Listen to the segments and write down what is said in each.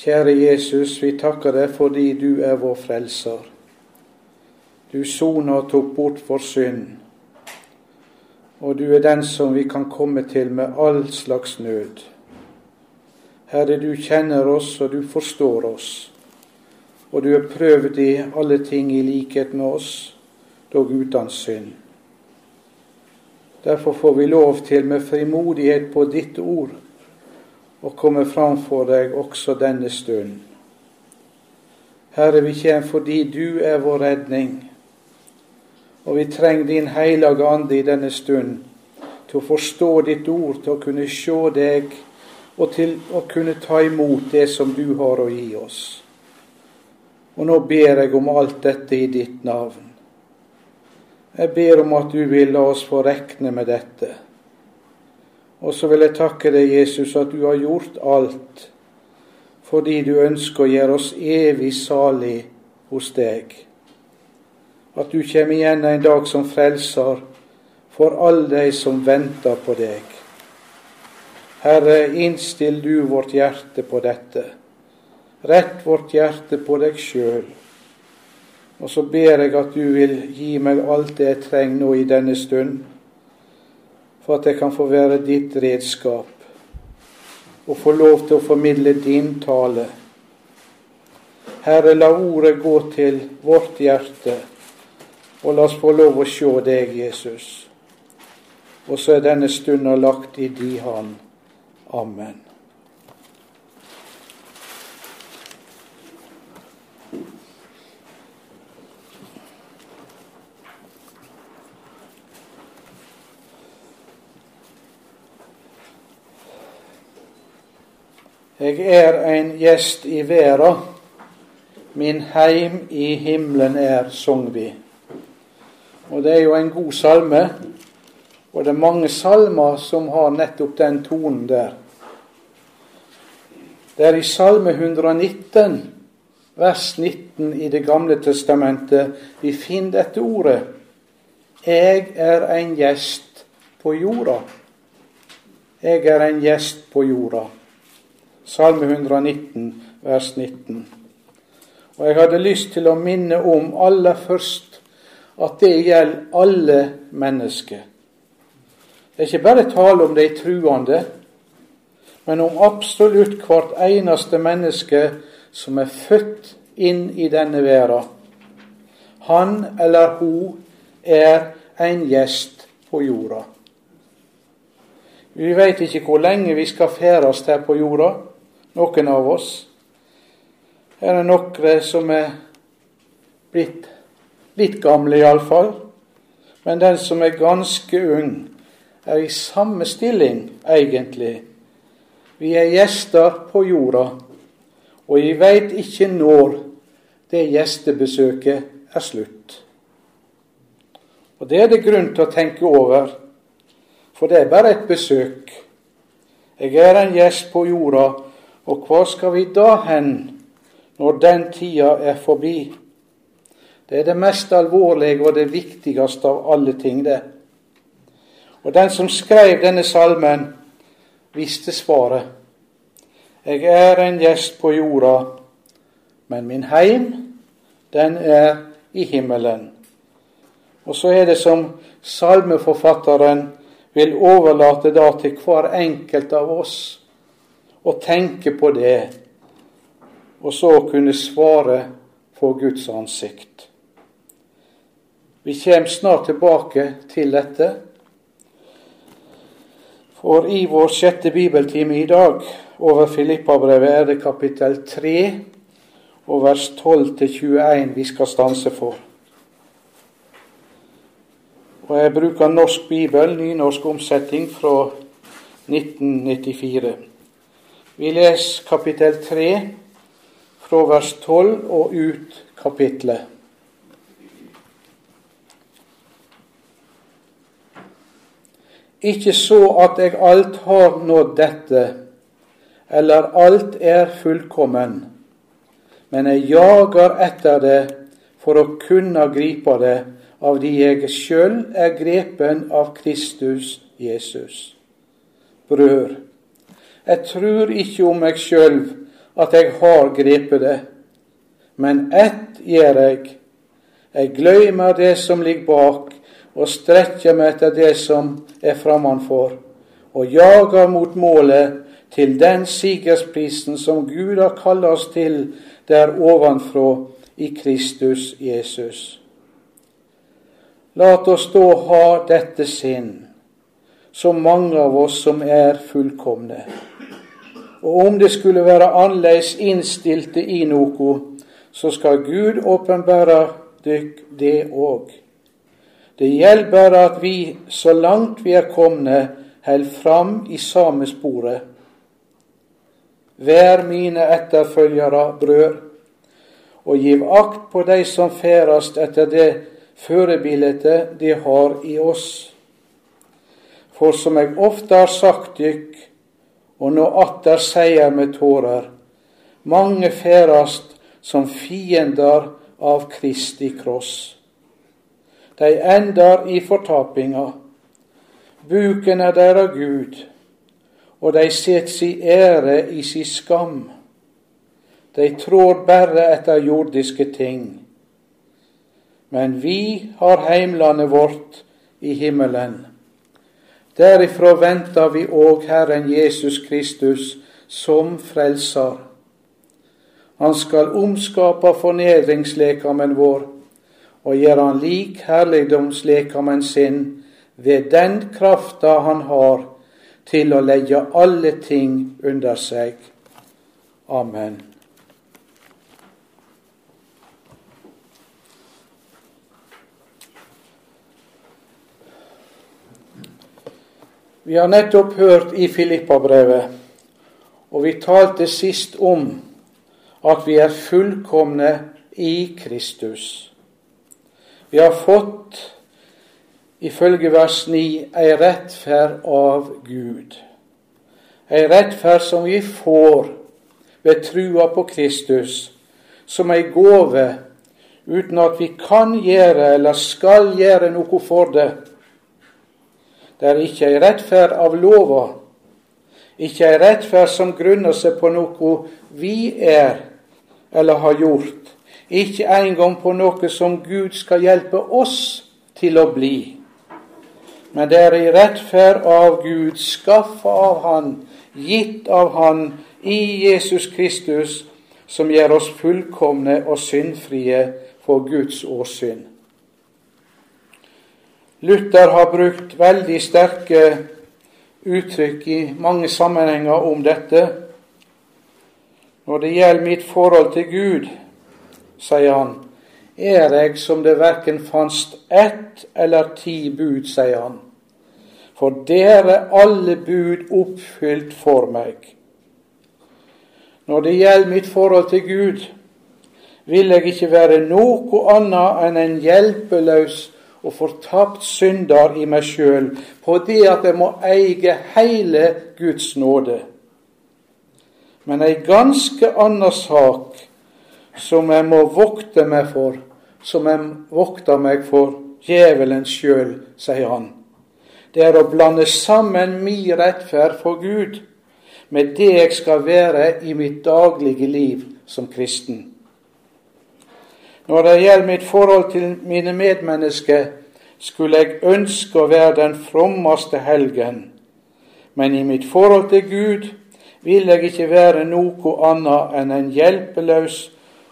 Kjære Jesus, vi takker deg fordi du er vår frelser. Du sona og tok bort vår synd, og du er den som vi kan komme til med all slags nød. Herre, du kjenner oss, og du forstår oss, og du har prøvd i alle ting i likhet med oss, dog uten synd. Derfor får vi lov til med frimodighet på ditt ord å komme framfor deg også denne stund. Herre, vi kommer fordi du er vår redning, og vi trenger din hellige ande i denne stund til å forstå ditt ord, til å kunne se deg og til å kunne ta imot det som du har å gi oss. Og nå ber jeg om alt dette i ditt navn. Jeg ber om at du vil la oss få rekne med dette. Og så vil jeg takke deg, Jesus, at du har gjort alt fordi du ønsker å gjøre oss evig salig hos deg. At du kommer igjen en dag som frelser for alle de som venter på deg. Herre, innstill du vårt hjerte på dette. Rett vårt hjerte på deg sjøl og så ber jeg at du vil gi meg alt det jeg trenger nå i denne stund, for at jeg kan få være ditt redskap og få lov til å formidle din tale. Herre, la ordet gå til vårt hjerte, og la oss få lov å se deg, Jesus. Og så er denne stunda lagt i di hand. Amen. Jeg er ein gjest i verda, min heim i himmelen er, sang vi. Og det er jo en god salme, og det er mange salmer som har nettopp den tonen der. Det er i Salme 119, vers 19 i Det gamle testamentet, vi finner dette ordet. Jeg er en gjest på jorda. Jeg er en gjest på jorda. Salme 119, vers 19. Og jeg hadde lyst til å minne om aller først at det gjelder alle mennesker. Det er ikke bare tale om de truende, men om absolutt hvert eneste menneske som er født inn i denne verden. Han eller hun er en gjest på jorda. Vi veit ikke hvor lenge vi skal ferdes her på jorda noen av oss. Her er noen som er blitt litt gamle, iallfall. Men den som er ganske ung, er i samme stilling, egentlig. Vi er gjester på jorda, og vi veit ikke når det gjestebesøket er slutt. Og Det er det grunn til å tenke over, for det er bare et besøk. Jeg er en gjest på jorda, og hva skal vi da hen når den tida er forbi? Det er det mest alvorlige og det viktigste av alle ting, det. Og den som skrev denne salmen, visste svaret. Jeg er en gjest på jorda, men min heim, den er i himmelen. Og så er det som salmeforfatteren vil overlate da til hver enkelt av oss og tenke på det, og så kunne svare for Guds ansikt. Vi kommer snart tilbake til dette. For i vår sjette bibeltime i dag over Filippabrevet er det kapittel 3 og vers 12-21 vi skal stanse for. Og Jeg bruker norsk bibel, nynorsk omsetning fra 1994. Vi leser kapittel 3 fra vers 12 og ut kapittelet. Ikke så at jeg alt har nådd dette, eller alt er fullkommen, men jeg jager etter det for å kunne gripe det av de jeg sjøl er grepen av Kristus Jesus. Brød, jeg tror ikke om meg sjøl at jeg har grepet det, men ett gjør jeg. Jeg glemmer det som ligger bak, og strekker meg etter det som er framanfor, og jager mot målet til den sigersprisen som Gud har kalt oss til der ovenfra i Kristus Jesus. Lat oss da ha dette sinn, som mange av oss som er fullkomne. Og om det skulle være annerledes innstilte i noe, så skal Gud åpenbære dykk det òg. Det gjelder bare at vi, så langt vi er komne, held fram i samme sporet. Vær mine etterfølgere, brød, og giv akt på de som ferdast etter det førebildet de har i oss. For som jeg ofte har sagt dykk, og nå atter seier med tårer, mange ferdast som fiender av Kristi kross. De endar i fortapinga. Buken er deira Gud, og de set si ære i si skam. De trår berre etter jordiske ting. Men vi har heimlandet vårt i himmelen. Derifra venter vi òg Herren Jesus Kristus som frelser. Han skal omskape fornedringslekamen vår og gjøre han lik herligdomslekamen sin ved den krafta han har til å legge alle ting under seg. Amen. Vi har nettopp hørt i Filippabrevet, og vi talte sist om at vi er fullkomne i Kristus. Vi har fått, ifølge vers 9, ei rettferd av Gud. Ei rettferd som vi får ved trua på Kristus, som ei gåve, uten at vi kan gjøre eller skal gjøre noe for det det er ikke ei rettferd av lova, ikke ei rettferd som grunner seg på noe vi er eller har gjort, ikke engang på noe som Gud skal hjelpe oss til å bli. Men det er ei rettferd av Gud, skaffa av Han, gitt av Han i Jesus Kristus, som gjør oss fullkomne og syndfrie for Guds åsyn. Luther har brukt veldig sterke uttrykk i mange sammenhenger om dette. Når det gjelder mitt forhold til Gud, sier han, er jeg som det verken fanst ett eller ti bud, sier han. For dere alle bud oppfylt for meg. Når det gjelder mitt forhold til Gud, vil jeg ikke være noe annet enn en hjelpeløs og fortapt synder i meg sjøl på det at jeg må eie hele Guds nåde. Men ei ganske anna sak som jeg må vokte meg for, som jeg vokter meg for djevelen sjøl, sier han. Det er å blande sammen min rettferd for Gud med det jeg skal være i mitt daglige liv som kristen. Når det gjelder mitt forhold til mine medmennesker, skulle jeg ønske å være den frommeste helgen, men i mitt forhold til Gud vil jeg ikke være noe annet enn en hjelpeløs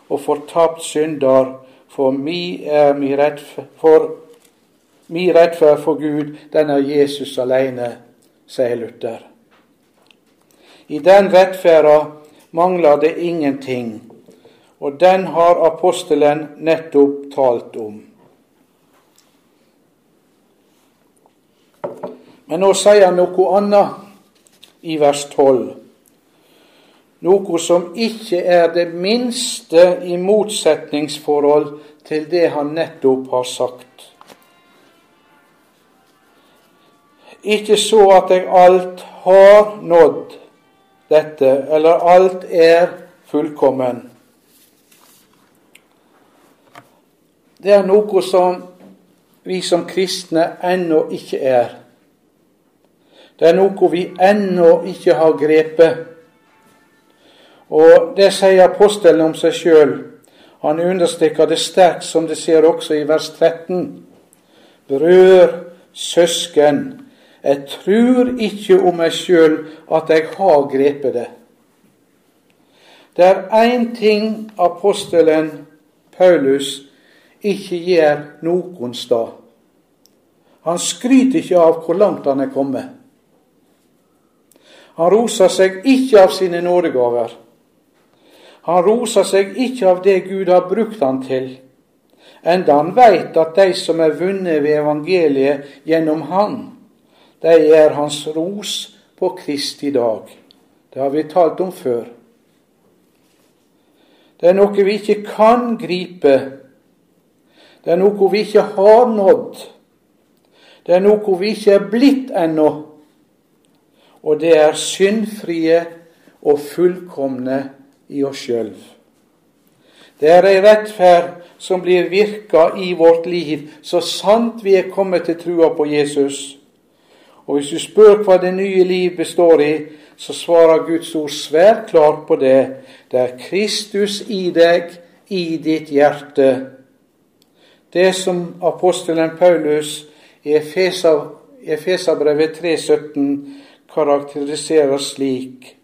og fortapt synder, for mi er mi rettferd for, mi rettferd for Gud, den er Jesus alene, sier Luther. I den rettferda mangler det ingenting og den har apostelen nettopp talt om. Men nå sier han noe annet i vers 12. Noe som ikke er det minste i motsetningsforhold til det han nettopp har sagt. Ikke så at jeg alt har nådd dette, eller alt er fullkommen. Det er noe som vi som kristne ennå ikke er. Det er noe vi ennå ikke har grepet. Og det sier apostelen om seg sjøl. Han understreker det sterkt, som det ser også i vers 13. Brødre, søsken, jeg trur ikke om meg sjøl at jeg har grepet det. Det er én ting apostelen Paulus ikke gjør noen stad. Han skryter ikke av hvor langt han er kommet. Han roser seg ikke av sine nådegaver. Han roser seg ikke av det Gud har brukt han til, enda han veit at de som er vunnet ved evangeliet gjennom Han, de er hans ros på Kristi dag. Det har vi talt om før. Det er noe vi ikke kan gripe. Det er noe vi ikke har nådd. Det er noe vi ikke er blitt ennå. Og det er syndfrie og fullkomne i oss sjøl. Det er ei rettferd som blir virka i vårt liv, så sant vi er kommet til trua på Jesus. Og hvis du spør hva det nye liv består i, så svarer Guds ord svært klart på det. Det er Kristus i deg, i ditt hjerte. Det som apostelen Paulus i Efesabrevet 3,17 karakteriserer slik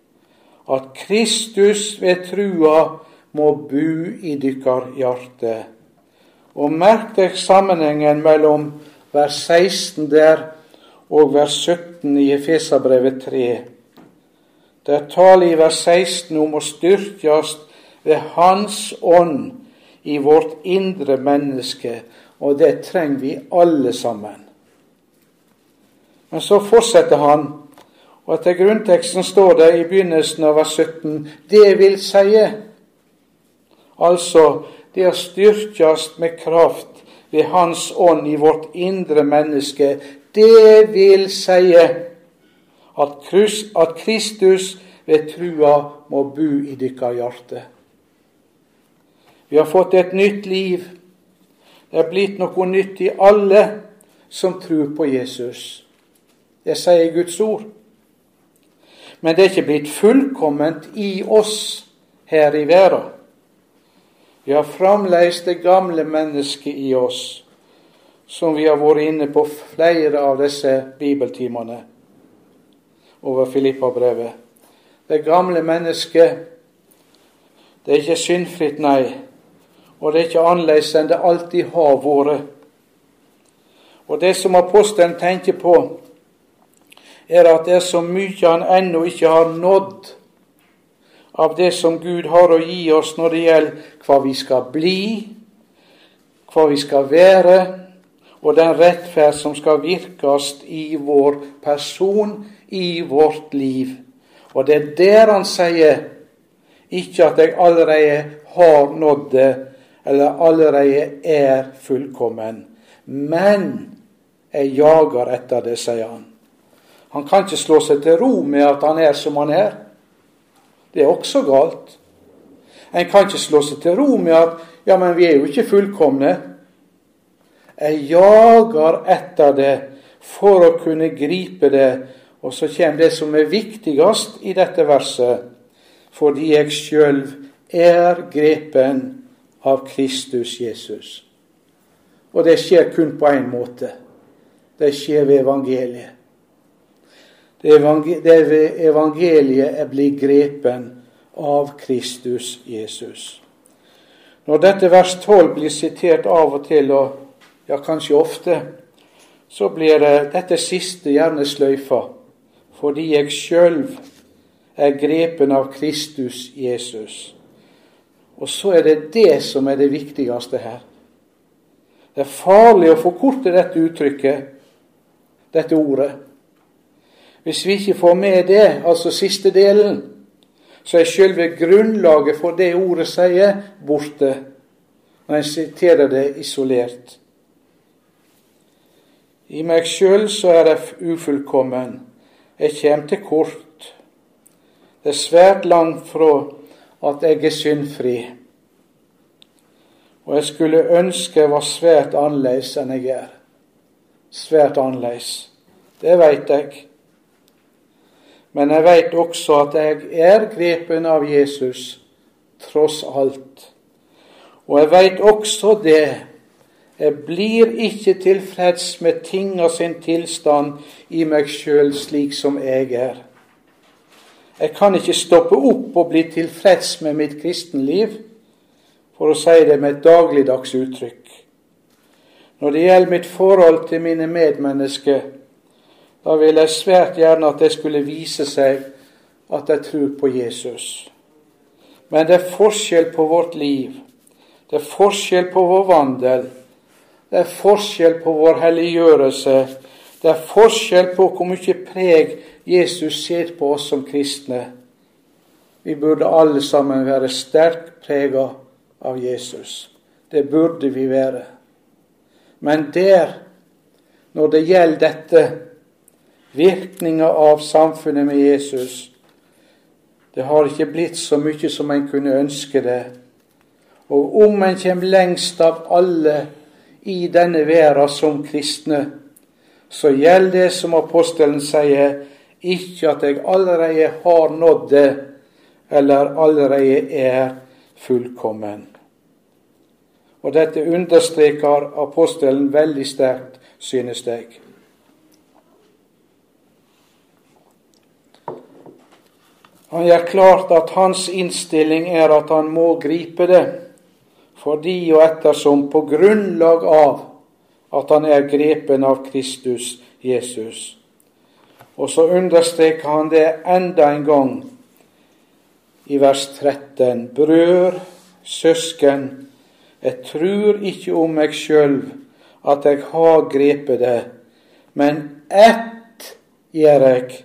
at Kristus ved trua må bu i dykkar hjarte. Og merk deg sammenhengen mellom vers 16 der og vers 17 i Efesabrevet 3. Der taler i vers 16 om å styrkjast ved Hans ånd i vårt indre menneske, og det trenger vi alle sammen. Men så fortsetter han og etter grunnteksten står det i begynnelsen av vers 17 det vil seie Altså det å styrkjast med kraft ved Hans ånd i vårt indre menneske, det vil seie at Kristus ved trua må bu i dykkar hjarte. Vi har fått et nytt liv. Det er blitt noe nytt i alle som tror på Jesus. Det sier Guds ord. Men det er ikke blitt fullkomment i oss her i verden. Vi har fremdeles det gamle mennesket i oss, som vi har vært inne på flere av disse bibeltimene over Filippa-brevet. Det gamle mennesket, det er ikke syndfritt, nei. Og det er ikke annerledes enn det alltid har vært. Og det som apostelen tenker på, er at det er så mye han ennå ikke har nådd av det som Gud har å gi oss når det gjelder hva vi skal bli, hva vi skal være, og den rettferd som skal virkes i vår person, i vårt liv. Og det er der han sier ikke at jeg allerede har nådd det, eller allerede er fullkommen. Men jeg jager etter det, sier han. Han kan ikke slå seg til ro med at han er som han er. Det er også galt. En kan ikke slå seg til ro med at ja, men vi er jo ikke fullkomne. Jeg jager etter det for å kunne gripe det. Og så kommer det som er viktigst i dette verset. Fordi jeg sjøl er grepen av Kristus Jesus. Og det skjer kun på én måte. Det skjer ved evangeliet. Det ved evangeliet er blitt grepen av Kristus Jesus. Når dette vers 12 blir sitert av og til, og ja, kanskje ofte, så blir det dette siste gjerne sløyfa, fordi jeg sjøl er grepen av Kristus Jesus. Og så er det det som er det viktigste her. Det er farlig å forkorte dette uttrykket, dette ordet. Hvis vi ikke får med det, altså siste delen, så er selve grunnlaget for det ordet sier, borte. Når en siterer det isolert. I meg sjøl så er jeg ufullkommen. Jeg kommer til kort. Det er svært langt fra at jeg er syndfri. Og jeg skulle ønske jeg var svært annerledes enn jeg er. Svært annerledes. Det veit jeg. Men jeg veit også at jeg er grepen av Jesus, tross alt. Og jeg veit også det jeg blir ikke tilfreds med tinga sin tilstand i meg sjøl slik som jeg er. Jeg kan ikke stoppe opp og bli tilfreds med mitt kristenliv, for å si det med et dagligdags uttrykk. Når det gjelder mitt forhold til mine medmennesker, da vil jeg svært gjerne at det skulle vise seg at jeg tror på Jesus. Men det er forskjell på vårt liv. Det er forskjell på vår vandel. Det er forskjell på vår helliggjørelse. Det er forskjell på hvor mye preg Jesus ser på oss som kristne. Vi burde alle sammen være sterkt prega av Jesus. Det burde vi være. Men der, når det gjelder dette, virkninga av samfunnet med Jesus, det har ikke blitt så mye som en kunne ønske det. Og om en kommer lengst av alle i denne verden som kristne, så gjelder det som apostelen sier, ikke at jeg allerede har nådd det, eller allerede er fullkommen. Og dette understreker apostelen veldig sterkt, synes jeg. Han gjør klart at hans innstilling er at han må gripe det fordi og ettersom på grunnlag av at han er grepen av Kristus Jesus. Og så understreker han det enda en gang i vers 13. Brød, søsken, jeg trur ikke om meg sjøl at jeg har grepet det, men ett gjør jeg.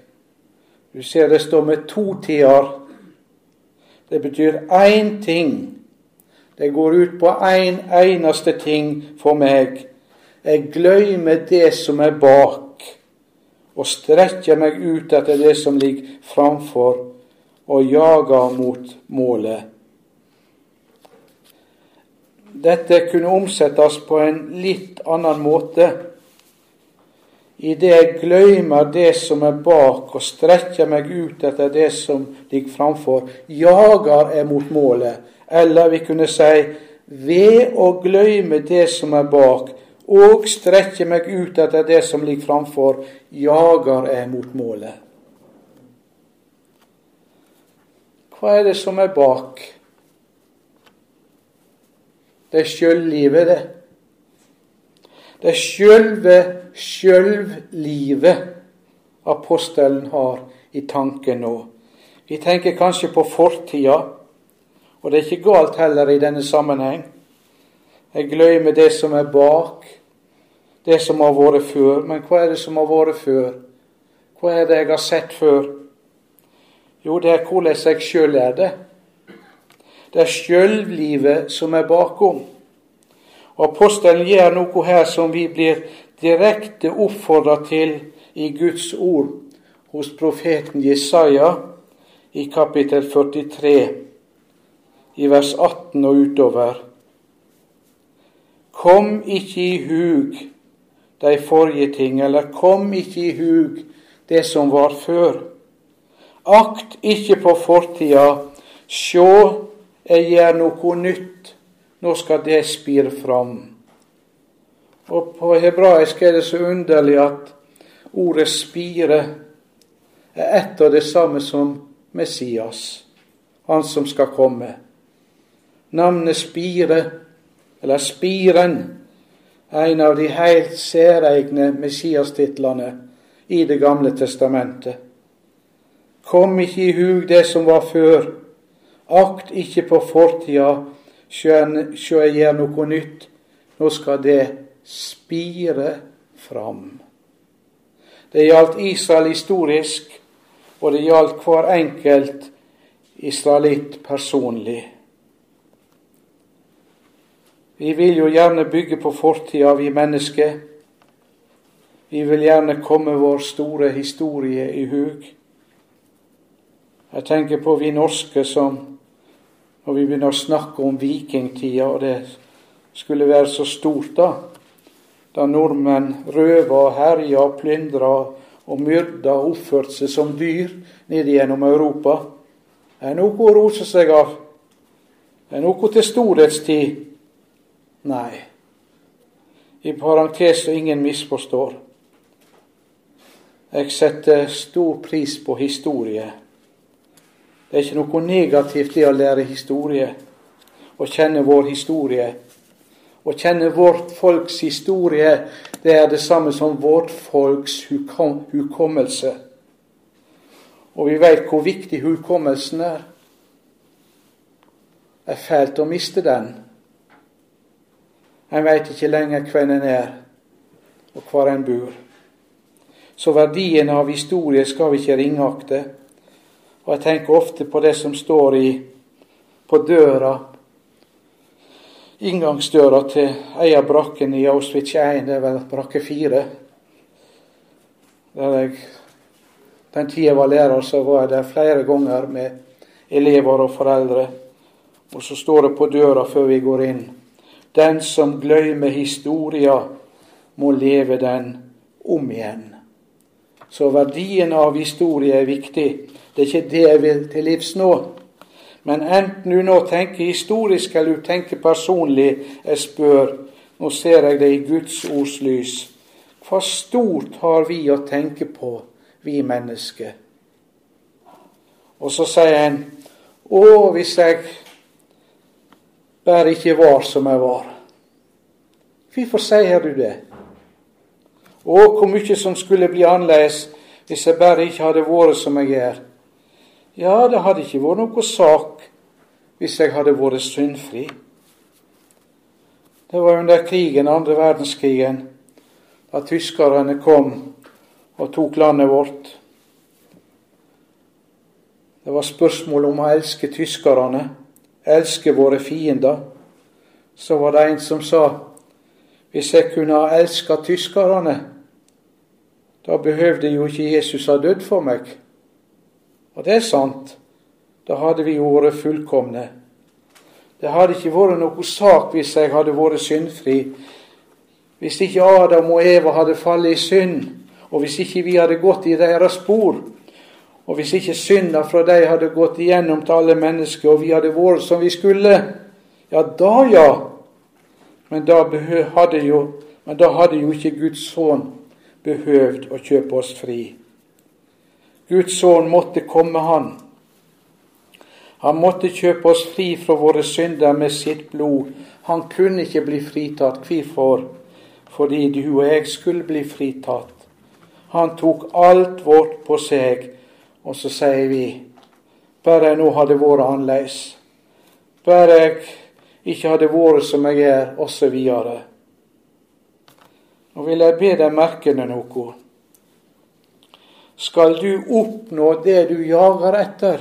Du ser det står med to tider. Det betyr én ting det går ut på én en eneste ting for meg. Jeg glemmer det som er bak, og strekker meg ut etter det som ligger framfor, og jager mot målet. Dette kunne omsettes på en litt annen måte. Idet jeg glemmer det som er bak, og strekker meg ut etter det som ligger framfor, jager jeg mot målet. Eller vi kunne si ved å gløyme det som er bak, og strekker meg ut etter det som ligger framfor, jager jeg mot målet. Hva er det som er bak? Det er sjøllivet, det. Det er sjølve sjølvlivet apostelen har i tanken nå. Vi tenker kanskje på fortida, og det er ikke galt heller i denne sammenheng. Jeg glemmer det som er bak, det som har vært før. Men hva er det som har vært før? Hva er det jeg har sett før? Jo, det er hvordan jeg sjøl er det. Det er sjøllivet som er bakom. Og Apostelen gjør noe her som vi blir direkte oppfordra til i Guds ord hos profeten Jesaja i kapittel 43 i vers 18 og utover. Kom ikke i hug de forrige ting, eller kom ikke i hug det som var før. Akt ikke på fortida, sjå, jeg gjør noe nytt, nå skal det spire fram. Og på hebraisk er det så underlig at ordet spire er ett og det samme som Messias, han som skal komme. Navnet Spire, eller Spiren, en av de helt særegne Messias-titlene i Det gamle testamentet. Kom ikke i hug det som var før. Akt ikke på fortida, sjå jeg gjør noe nytt. Nå skal det spire fram. Det gjaldt Israel historisk, og det gjaldt hver enkelt israelitt personlig. Vi vil jo gjerne bygge på fortida, vi mennesker. Vi vil gjerne komme vår store historie i hug. Jeg tenker på vi norske som når vi begynner å snakke om vikingtida, og det skulle være så stort da, da nordmenn røva herja plyndra og myrda og oppført seg som dyr ned gjennom Europa. Det er noe å rose seg av. Det er noe til storhetstid. Nei. I parentes så ingen misforstår. Jeg setter stor pris på historie. Det er ikke noe negativt i å lære historie og kjenne vår historie. Å kjenne vårt folks historie, det er det samme som vårt folks hukommelse. Og vi veit hvor viktig hukommelsen er. Det er fælt å miste den. En veit ikke lenger hvem en er, og hvor en bor. Så verdien av historie skal vi ikke ringakte. Og jeg tenker ofte på det som står i, på døra inngangsdøra til ei av brakkene i Auschwitz 1, det er vel brakke 4. Der jeg, den tida jeg var lærer, så var jeg der flere ganger med elever og foreldre. Og så står det på døra før vi går inn Den som gløymer historia, må leve den om igjen. Så verdien av historie er viktig. Det er ikke det jeg vil til livs nå. Men enten du nå tenker historisk eller du tenker personlig, jeg spør, nå ser jeg det i Guds ords lys. Hva stort har vi å tenke på, vi mennesker? Og så sier en, å, hvis jeg bare ikke var som jeg var. Hvorfor sier du det? Å, hvor mye som skulle bli annerledes hvis jeg bare ikke hadde vært som jeg er. Ja, det hadde ikke vært noe sak hvis jeg hadde vært syndfri. Det var under krigen, andre verdenskrigen, da tyskerne kom og tok landet vårt. Det var spørsmål om å elske tyskerne, elske våre fiender. Så var det en som sa hvis jeg kunne ha elska tyskerne, da behøvde jo ikke Jesus ha dødd for meg. Og det er sant. Da hadde vi vært fullkomne. Det hadde ikke vært noe sak hvis jeg hadde vært syndfri. Hvis ikke Adam og Eva hadde fallet i synd, og hvis ikke vi hadde gått i deres spor, og hvis ikke synda fra dem hadde gått igjennom til alle mennesker, og vi hadde vært som vi skulle, ja, da ja. Men da hadde jo, men da hadde jo ikke Guds sønn behøvd å kjøpe oss fri. Guds sønn måtte komme, han. Han måtte kjøpe oss fri fra våre synder med sitt blod. Han kunne ikke bli fritatt. Hvorfor? Fordi du og jeg skulle bli fritatt. Han tok alt vårt på seg, og så sier vi bare nå hadde vært annerledes, bare jeg ikke hadde vært som jeg er, osv. Nå vil jeg be deg merke deg noe skal du oppnå det du jager etter,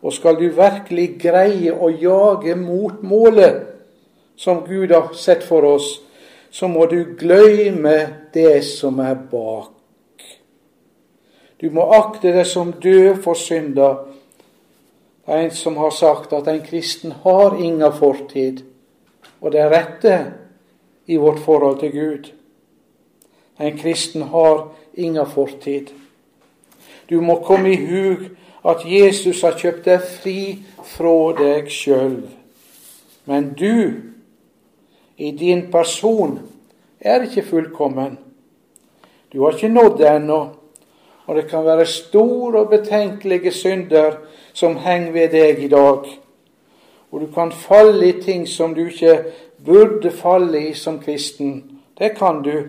og skal du virkelig greie å jage mot målet som Gud har sett for oss, så må du glemme det som er bak. Du må akte deg som død for synder. Det er en som har sagt at en kristen har inga fortid, og det er rette i vårt forhold til Gud. En kristen har inga fortid. Du må komme i hug at Jesus har kjøpt deg fri fra deg sjøl. Men du, i din person, er ikke fullkommen. Du har ikke nådd det ennå, og det kan være store og betenkelige synder som henger ved deg i dag. Og du kan falle i ting som du ikke burde falle i som kristen. Det kan du.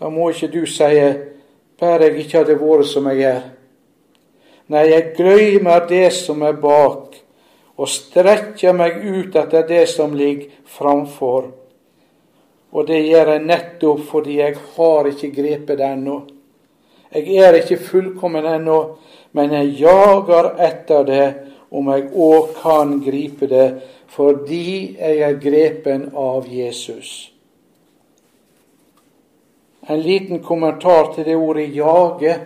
Da må ikke du si bare jeg ikke hadde vært som jeg er. Nei, jeg gløymer det som er bak, og strekker meg ut etter det som ligger framfor. Og det gjør jeg nettopp fordi jeg har ikke grepet det ennå. Jeg er ikke fullkommen ennå, men jeg jager etter det om jeg òg kan gripe det, fordi jeg er grepen av Jesus. En liten kommentar til det ordet 'jage'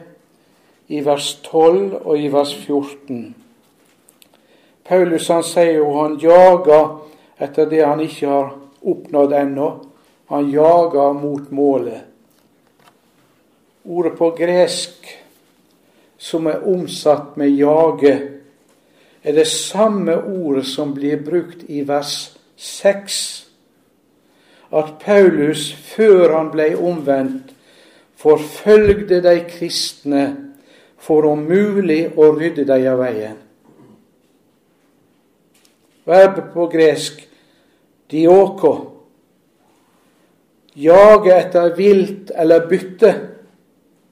i vers 12 og i vers 14. Paulus han sier jo han jager etter det han ikke har oppnådd ennå. Han jager mot målet. Ordet på gresk som er omsatt med 'jage', er det samme ordet som blir brukt i vers 6. At Paulus, før han ble omvendt, forfølgde de kristne for om mulig å rydde dem av veien. Verbet på gresk dioko. Jage etter vilt eller bytte.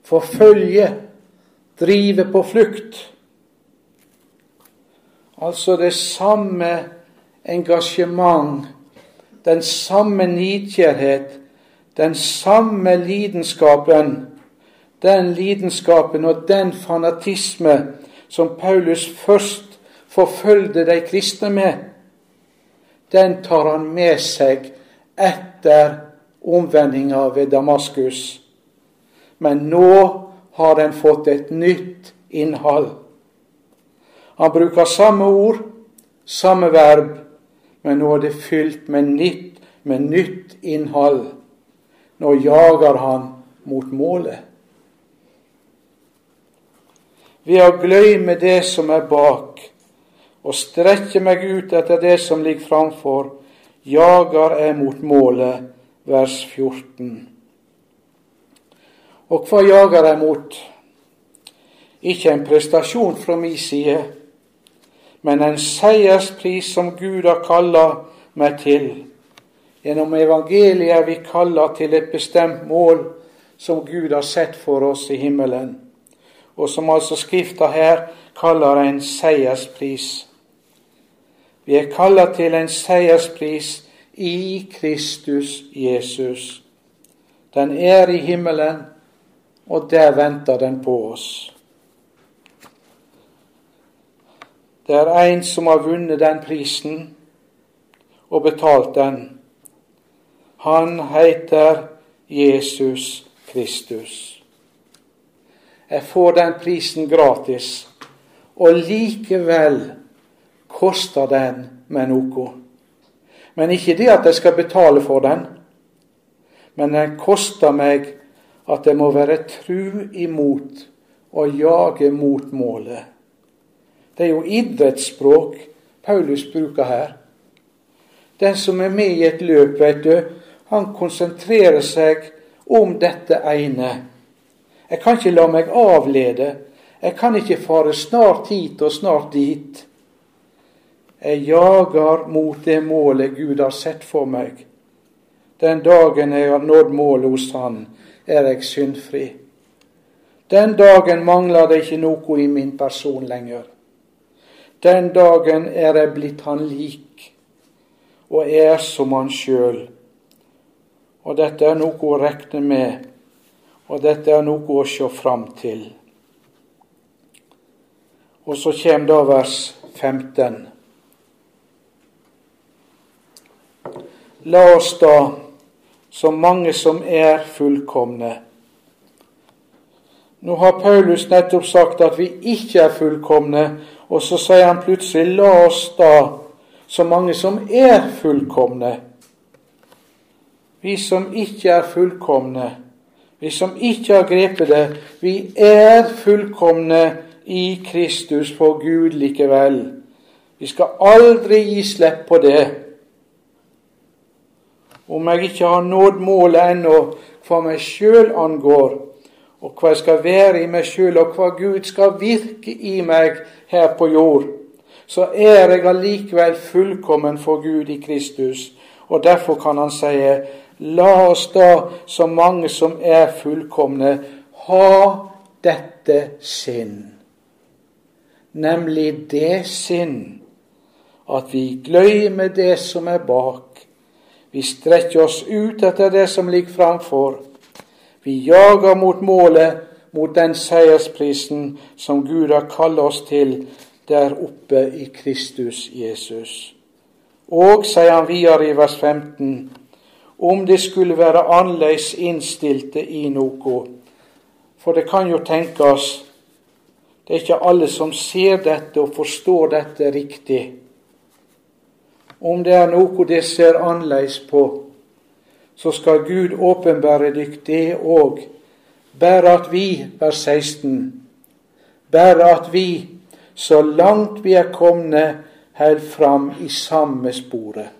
Forfølge. Drive på flukt. Altså det samme engasjement, den samme nidkjærhet, den samme lidenskapen, den lidenskapen og den fanatisme som Paulus først forfølgde de kristne med, den tar han med seg etter omvendinga ved Damaskus. Men nå har den fått et nytt innhold. Han bruker samme ord, samme verb, men nå er det fylt med nytt, med nytt innhold. Nå jager han mot målet. Ved å gløyme det som er bak, og strekker meg ut etter det som ligger framfor, jager jeg mot målet. Vers 14. Og hva jager jeg mot? Ikke en prestasjon fra min side, men en seierspris som Gud har kalla meg til. Gjennom evangeliet er vi kalla til et bestemt mål som Gud har sett for oss i himmelen, og som altså Skrifta her kaller en seierspris. Vi er kalla til en seierspris i Kristus Jesus. Den er i himmelen, og der venter den på oss. Det er en som har vunnet den prisen og betalt den. Han heter Jesus Kristus. Jeg får den prisen gratis, og likevel koster den meg noe. Men ikke det at jeg skal betale for den, men den koster meg at jeg må være tru imot og jage mot målet. Det er jo idrettsspråk Paulus bruker her. Den som er med i et løp, vet du, han konsentrerer seg om dette ene. Jeg kan ikke la meg avlede. Jeg kan ikke fare snart hit og snart dit. Jeg jager mot det målet Gud har sett for meg. Den dagen jeg har nådd målet hos Han, er jeg syndfri. Den dagen mangler det ikke noe i min person lenger. Den dagen er jeg blitt Han lik, og er som Han sjøl. Og dette er noe å regne med, og dette er noe å se fram til. Og så kommer da vers 15. La oss da, så mange som er fullkomne. Nå har Paulus nettopp sagt at vi ikke er fullkomne, og så sier han plutselig la oss da, så mange som er fullkomne. Vi som ikke er fullkomne, vi som ikke har grepet det, vi er fullkomne i Kristus for Gud likevel. Vi skal aldri gi slipp på det om jeg ikke har nådd målet ennå hva meg sjøl angår, og hva jeg skal være i meg sjøl, og hva Gud skal virke i meg her på jord, så er jeg allikevel fullkommen for Gud i Kristus. Og derfor kan han si, la oss da, så mange som er fullkomne, ha dette sinn. Nemlig det sinn at vi gløymer det som er bak, vi strekker oss ut etter det som ligger framfor. Vi jager mot målet, mot den seiersprisen som Gud har kalt oss til der oppe i Kristus Jesus. Og, sier han videre i vers 15, om det skulle være annerledes innstilte i noe. For det kan jo tenkes, det er ikke alle som ser dette og forstår dette riktig om det er noe de ser annerledes på, så skal Gud åpenbære dykk det òg bare at vi, vers 16, bare at vi, så langt vi er komne, held fram i samme sporet.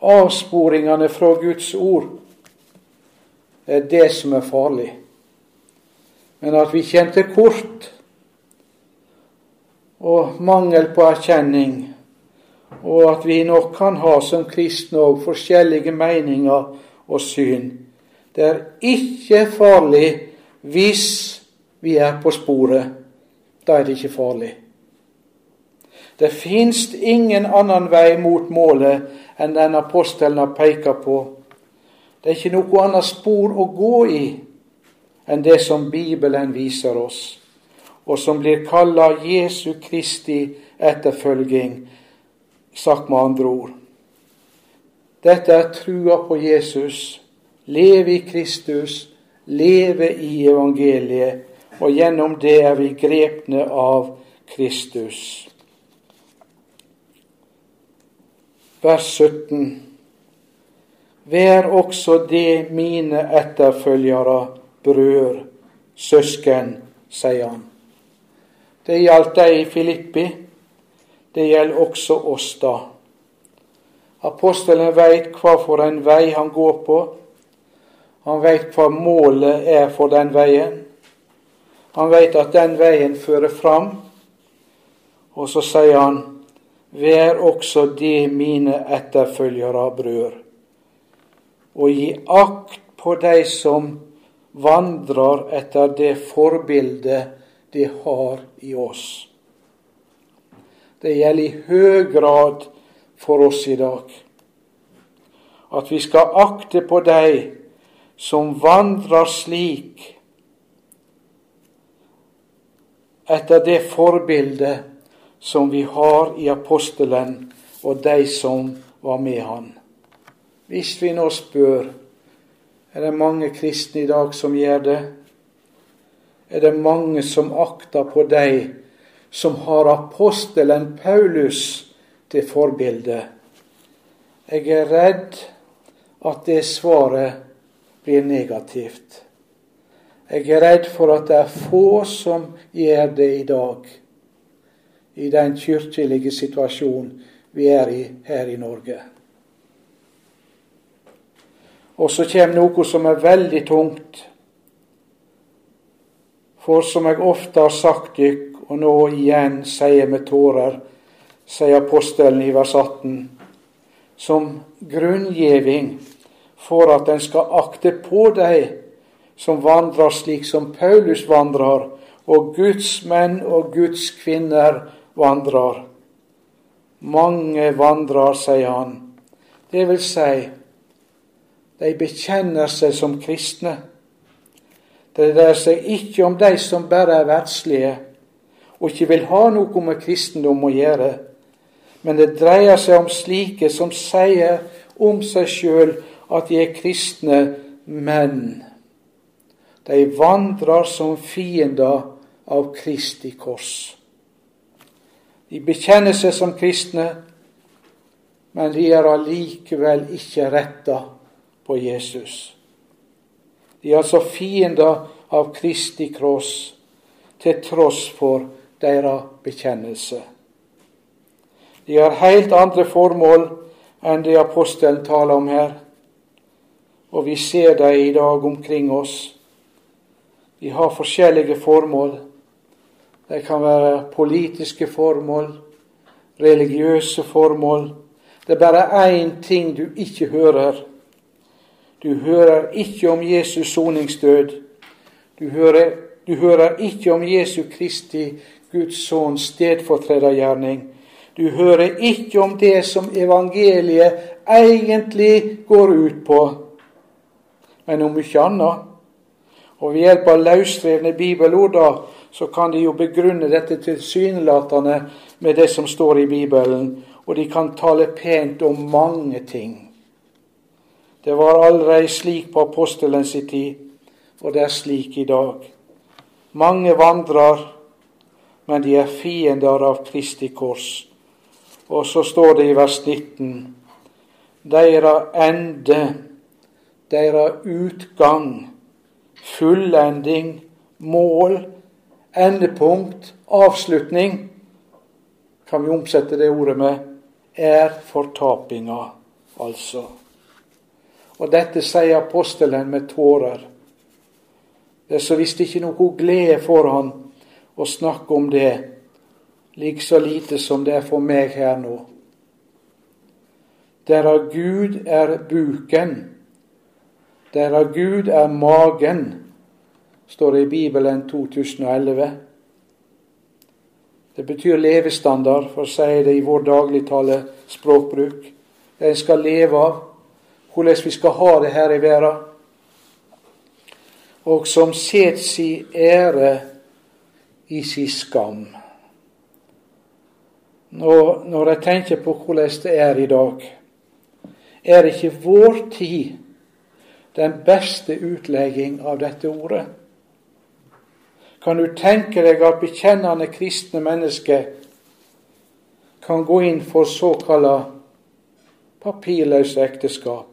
Avsporingene fra Guds ord er det som er farlig. Men at vi kjente kort, og mangel på erkjenning, og at vi nok kan ha som kristne òg forskjellige meninger og syn. Det er ikke farlig hvis vi er på sporet. Da er det ikke farlig. Det fins ingen annen vei mot målet enn den apostelen har pekt på. Det er ikke noe annet spor å gå i enn det som Bibelen viser oss, og som blir kalla Jesu Kristi etterfølging, sagt med andre ord. Dette er trua på Jesus, leve i Kristus, leve i evangeliet, og gjennom det er vi grepne av Kristus. Vers 17. Vær også det mine etterfølgere, brød, søsken, sier han. Det gjaldt deg i Filippi. Det gjelder også oss, da. Apostelen veit hva for en vei han går på. Han veit hva målet er for den veien. Han veit at den veien fører fram. Og så sier han, Vær også de mine etterfølgere, brødre, og gi akt på de som vandrer etter det forbildet de har i oss. Det gjelder i høy grad for oss i dag. At vi skal akte på de som vandrer slik etter det forbildet som vi har i apostelen og de som var med han. Hvis vi nå spør er det mange kristne i dag som gjør det, er det mange som akter på de som har apostelen Paulus til forbilde. Jeg er redd at det svaret blir negativt. Jeg er redd for at det er få som gjør det i dag, i den kirkelige situasjonen vi er i her i Norge. Og så kommer noe som er veldig tungt. For som jeg ofte har sagt dykk, og nå igjen sier med tårer, sier apostelen i vers 18, som grunngjeving for at en skal akte på de som vandrer slik som Paulus vandrer, og Guds menn og Guds kvinner vandrer. Mange vandrer, sier han. Det vil si, de bekjenner seg som kristne. Det dreier seg ikke om de som bare er verdslige, og ikke vil ha noe med kristendom å gjøre. Men det dreier seg om slike som sier om seg sjøl at de er kristne, menn. de vandrer som fiender av Kristi kors. De bekjenner seg som kristne, men de er allikevel ikke retta på Jesus. De er altså fiender av Kristi kross, til tross for deres bekjennelse. De har helt andre formål enn det apostelen taler om her. Og vi ser dem i dag omkring oss. De har forskjellige formål. Det kan være politiske formål, religiøse formål. Det er bare én ting du ikke hører. Du hører ikke om Jesus soningsdød. Du hører, du hører ikke om Jesu Kristi Guds sønns stedfortredergjerning. Du hører ikke om det som evangeliet egentlig går ut på, men om mye annet. Og ved hjelp av løsrevne bibelord da, så kan de jo begrunne dette tilsynelatende med det som står i Bibelen, og de kan tale pent om mange ting. Det var allerede slik på apostelens tid, og det er slik i dag. Mange vandrer men de er fiender av Kristi kors. Og så står det i vers 19.: Deira ende, deira utgang, fullending, mål, endepunkt, avslutning, kan vi omsette det ordet med, er fortapinga, altså. Og dette sier apostelen med tårer. Det er så visst ikke noe glede for han å snakke om det, like så lite som det er for meg her nå. Der av Gud er buken, der av Gud er magen, står det i Bibelen 2011. Det betyr levestandard, for å si det i vår dagligtale språkbruk. Det en skal leve av, hvordan vi skal ha det her i verden. Og som set si ære i sin skam. Når, når jeg tenker på hvordan det er i dag, er ikke vår tid den beste utlegging av dette ordet? Kan du tenke deg at bekjennende kristne mennesker kan gå inn for såkalla papirløse ekteskap?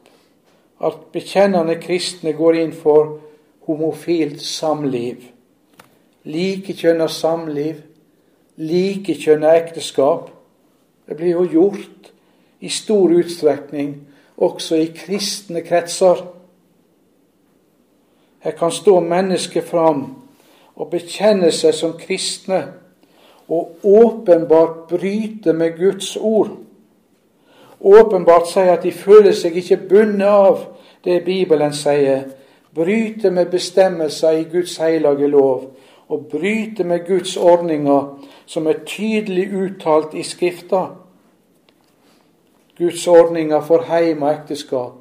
At bekjennende kristne går inn for homofilt samliv? Likekjønna samliv, likekjønna ekteskap? Det blir jo gjort i stor utstrekning også i kristne kretser. Her kan stå mennesker fram og bekjenne seg som kristne og åpenbart bryte med Guds ord. Åpenbart sier at de føler seg ikke bundet av det Bibelen sier. Bryte med bestemmelser i Guds hellige lov, og bryte med Guds ordninger som er tydelig uttalt i Skrifta. Guds ordninger for heim og ekteskap,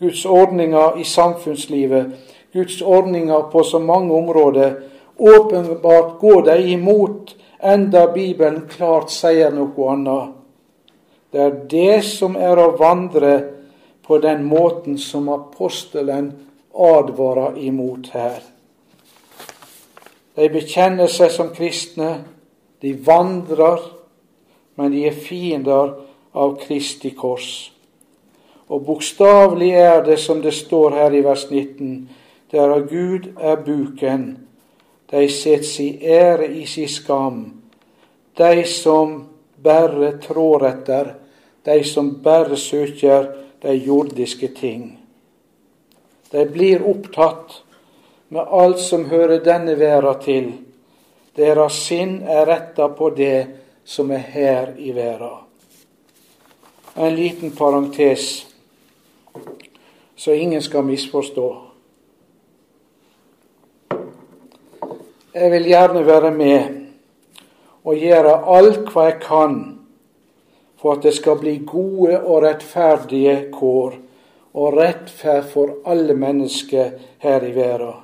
Guds ordninger i samfunnslivet, Guds ordninger på så mange områder Åpenbart går de imot, enda Bibelen klart sier noe annet. Det er det som er å vandre på den måten som apostelen advarer imot her. De bekjenner seg som kristne, de vandrer, men de er fiender av Kristi kors. Og bokstavelig er det som det står her i vers 19, der av Gud er buken, de setter si ære i si skam. De som bare trår etter, de som bare søker de jordiske ting. De blir opptatt med alt som hører denne verda til. Deres sinn er retta på det som er her i verda. En liten parentes, så ingen skal misforstå. Jeg vil gjerne være med og gjøre alt hva jeg kan for at det skal bli gode og rettferdige kår og rettferd for alle mennesker her i verden.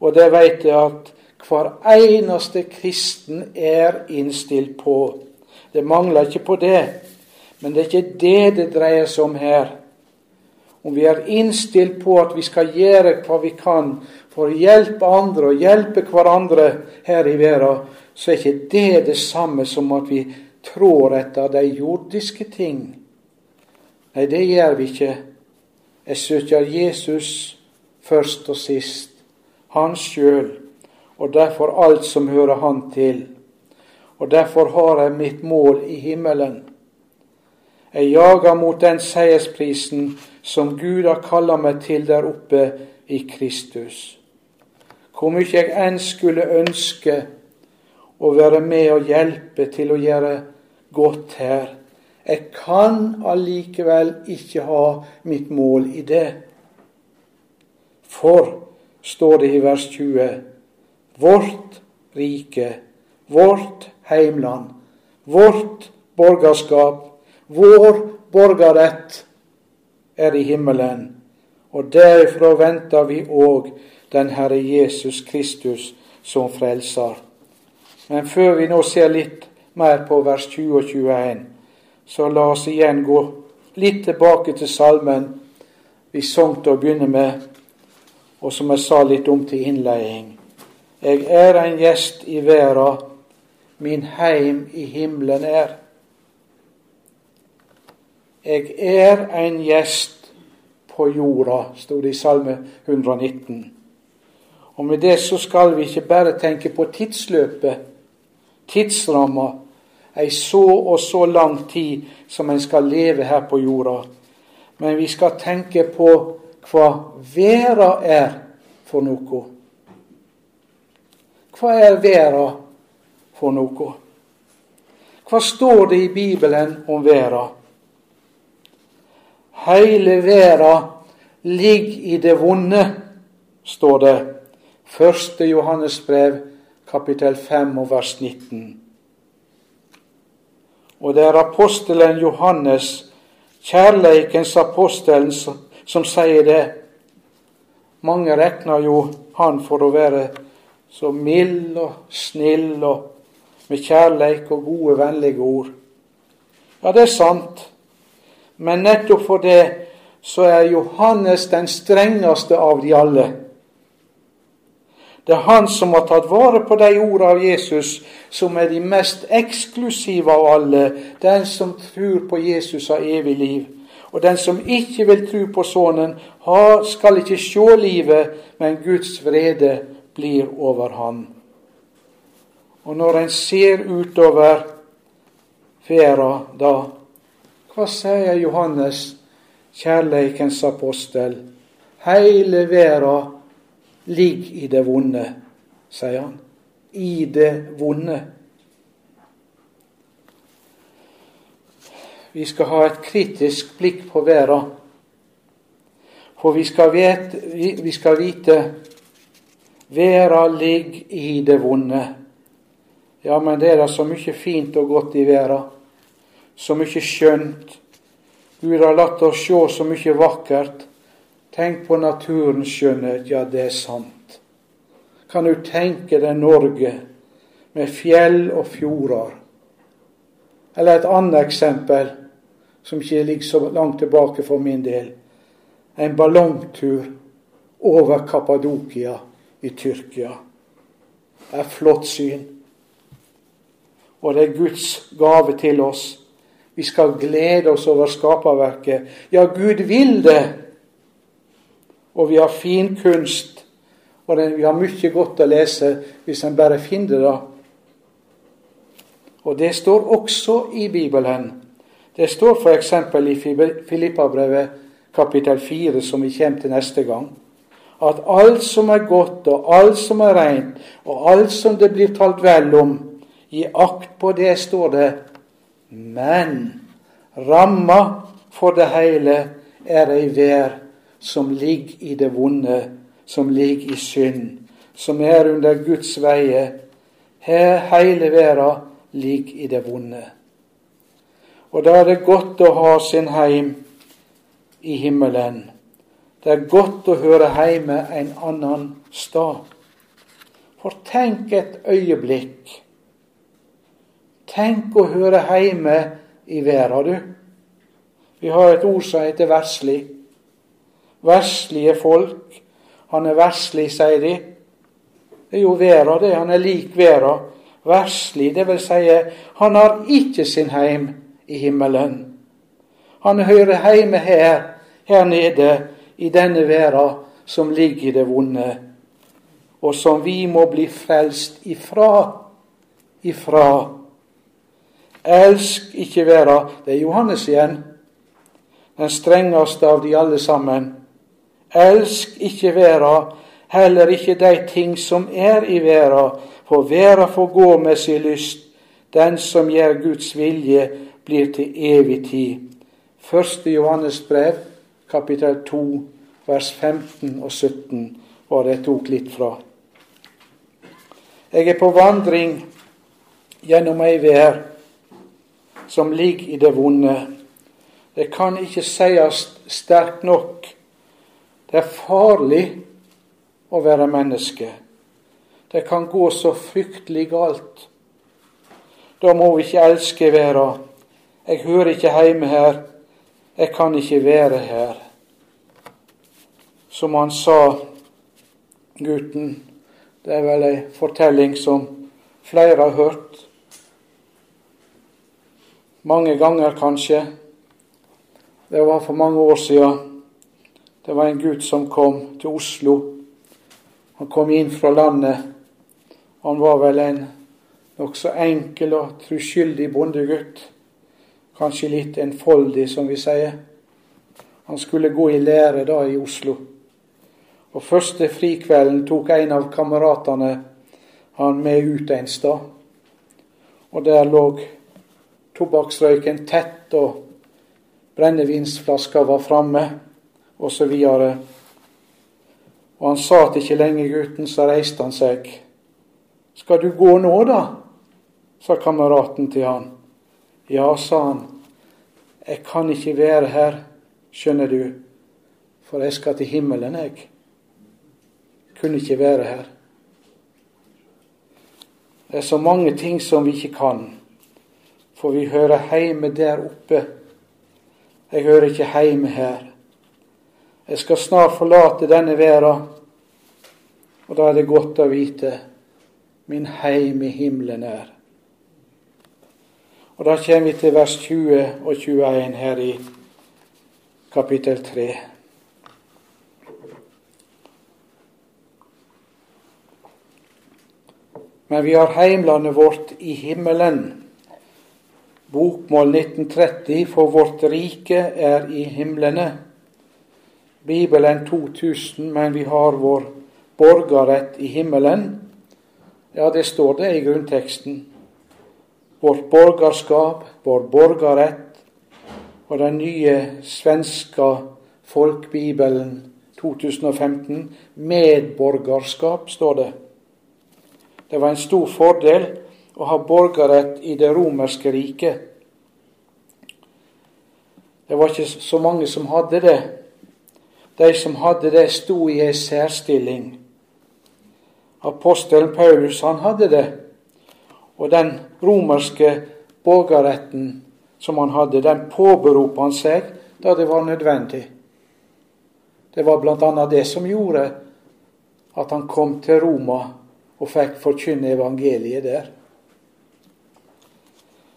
Og det vet jeg at hver eneste kristen er innstilt på. Det mangler ikke på det, men det er ikke det det dreier seg om her. Om vi er innstilt på at vi skal gjøre hva vi kan for å hjelpe andre og hjelpe hverandre her i verden, så er ikke det det samme som at vi trår etter de jordiske ting. Nei, det gjør vi ikke. Jeg søker Jesus først og sist, han sjøl, og derfor alt som hører han til. Og derfor har jeg mitt mål i himmelen. Jeg jager mot den seiersprisen som Gud har kalla meg til der oppe i Kristus. Hvor mye jeg enn skulle ønske å være med og hjelpe til å gjøre godt her. Jeg kan allikevel ikke ha mitt mål i det. For, står det i vers 20, vårt rike, vårt heimland, vårt borgerskap, vår borgerrett er i himmelen, og derifra venter vi òg den Herre Jesus Kristus som frelser. Men før vi nå ser litt mer på vers 20 og 21, så la oss igjen gå litt tilbake til salmen vi sang til å begynne med, og som jeg sa litt om til innledning. Jeg er en gjest i verda, min heim i himmelen er. Jeg er en gjest på jorda, sto det i Salme 119. Og med det så skal vi ikke bare tenke på tidsløpet, tidsramma, ei så og så lang tid som en skal leve her på jorda. Men vi skal tenke på hva verda er for noe. Hva er verda for noe? Hva står det i Bibelen om verda? Heile verda ligger i det vonde, står det. Første Johannes brev, kapittel 5 og vers 19. Og det er apostelen Johannes, kjærleikens apostelen, som sier det. Mange regner jo han for å være så mild og snill og med kjærleik og gode, vennlige ord. Ja, det er sant. Men nettopp for det så er Johannes den strengeste av de alle. Det er han som har tatt vare på de ordene av Jesus som er de mest eksklusive av alle. Den som tror på Jesus har evig liv. Og den som ikke vil tro på Sønnen, skal ikke se livet, men Guds vrede blir over han. Og når en ser utover verda da, hva sier Johannes, kjærleikens apostel? Heile verda ligg i det vonde, sier han. I det vonde. Vi skal ha et kritisk blikk på verden. For vi skal, vite, vi skal vite verden ligger i det vonde. Ja, men det er da så mye fint og godt i verden. Så mye skjønt. Gud har latt oss se så mye vakkert. Tenk på naturens skjønnhet. Ja, det er sant. Kan du tenke deg Norge med fjell og fjorder? Eller et annet eksempel, som ikke ligger så langt tilbake for min del. En ballongtur over Kappadokia i Tyrkia. Det er flott syn. Og det er Guds gave til oss. Vi skal glede oss over skaperverket. Ja, Gud vil det og vi har fin kunst. Og vi har mye godt å lese hvis en bare finner det. Og det står også i Bibelen. Det står f.eks. i Filippabrevet kapittel 4, som vi kommer til neste gang, at alt som er godt, og alt som er rent, og alt som det blir talt vel om, gi akt på det, står det. Men ramma for det hele er ei vær som ligger i det vonde, som ligger i synd, som er under Guds veie. Her hele verda ligger i det vonde. Og da er det godt å ha sin heim i himmelen. Det er godt å høre hjemme en annen stad. For tenk et øyeblikk. Tenk å høre hjemme i verda, du. Vi har et ord som heter verslig. Verslige folk. Han er verslig, sier de. Det er jo verda, det. Han er lik verda. Verslig, det vil si, han har ikke sin heim i himmelen. Han hører hjemme her, her nede, i denne verda som ligger i det vonde, og som vi må bli frelst ifra. Ifra. Elsk ikke verda. Det er Johannes igjen, den strengeste av de alle sammen. Elsk ikke verda, heller ikke de ting som er i verda, for verda får gå med sin lyst. Den som gjør Guds vilje, blir til evig tid. Første Johannes brev, kapittel 2, vers 15 og 17, var det jeg tok litt fra. Jeg er på vandring gjennom ei vær som ligger i det vonde. Det kan ikke sies sterkt nok det er farlig å være menneske. Det kan gå så fryktelig galt. Da må vi ikke elske verda. Jeg hører ikke hjemme her. Jeg kan ikke være her. Som han sa, gutten. Det er vel ei fortelling som flere har hørt. Mange ganger, kanskje. Det var for mange år siden. Det var en gutt som kom til Oslo. Han kom inn fra landet. Han var vel en nokså enkel og troskyldig bondegutt. Kanskje litt enfoldig, som vi sier. Han skulle gå i lære da i Oslo. Og første frikvelden tok en av kameratene han med ut en stad. Og der lå tobakksrøyken tett, og brennevinsflaska var framme, osv. Og, og han satt ikke lenge, gutten, så reiste han seg. Skal du gå nå, da? sa kameraten til han. Ja, sa han. Jeg kan ikke være her, skjønner du, for jeg skal til himmelen, jeg. Kunne ikke være her. Det er så mange ting som vi ikke kan, for vi hører heime der oppe. Jeg hører ikke heime her. Jeg skal snart forlate denne verden, og da er det godt å vite min heim i himmelen er. Og Da kommer vi til vers 20 og 21 her i kapittel 3. Men vi har heimlandet vårt i himmelen. Bokmål 1930, for vårt rike er i himlene. Bibelen 2000, men vi har vår borgerrett i himmelen. Ja, det står det i grunnteksten. Vårt borgerskap, vår borgerrett og den nye svenske folkebibelen 2015 medborgerskap, står det. Det var en stor fordel å ha borgerrett i det romerske riket. Det var ikke så mange som hadde det. De som hadde det, sto i ei særstilling. Apostelen Paulus han hadde det. Og den romerske borgerretten som han hadde, den påberopte han seg da det var nødvendig. Det var bl.a. det som gjorde at han kom til Roma og fikk forkynne evangeliet der.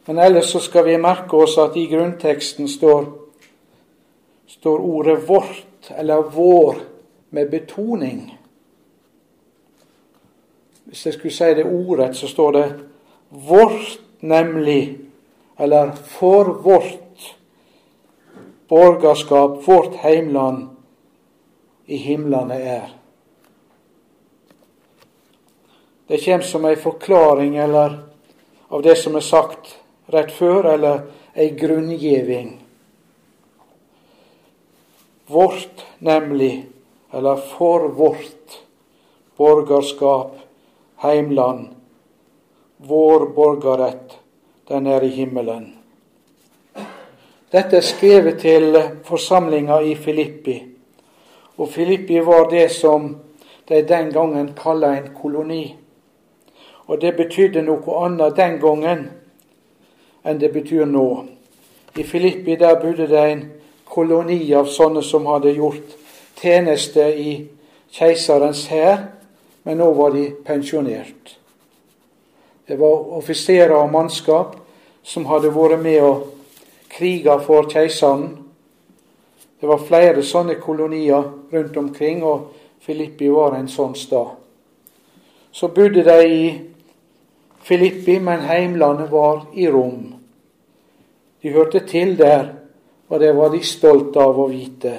Men ellers så skal vi merke oss at i grunnteksten står, står ordet 'vårt' eller 'vår' med betoning. Hvis jeg skulle si det ordrett, så står det 'vårt', nemlig, eller 'for vårt borgerskap, vårt heimland, i himlene er'. Det kommer som ei forklaring eller av det som er sagt rett før, eller ei grunngiving. Vårt, nemlig, eller for vårt borgerskap, heimland, vår borgerrett, den er i himmelen. Dette er skrevet til forsamlinga i Filippi. Og Filippi var det som de den gangen kalla en koloni. Og det betydde noe annet den gangen enn det betyr nå. I Filippi der bodde det en koloni av sånne som hadde gjort tjeneste i keiserens hær, men nå var de pensjonert. Det var offiserer og mannskap som hadde vært med å krige for keiseren. Det var flere sånne kolonier rundt omkring, og Filippi var en sånn stad. Så bodde de i Filippi, men heimlandet var i Rom. De hørte til der, og det var de stolte av å vite.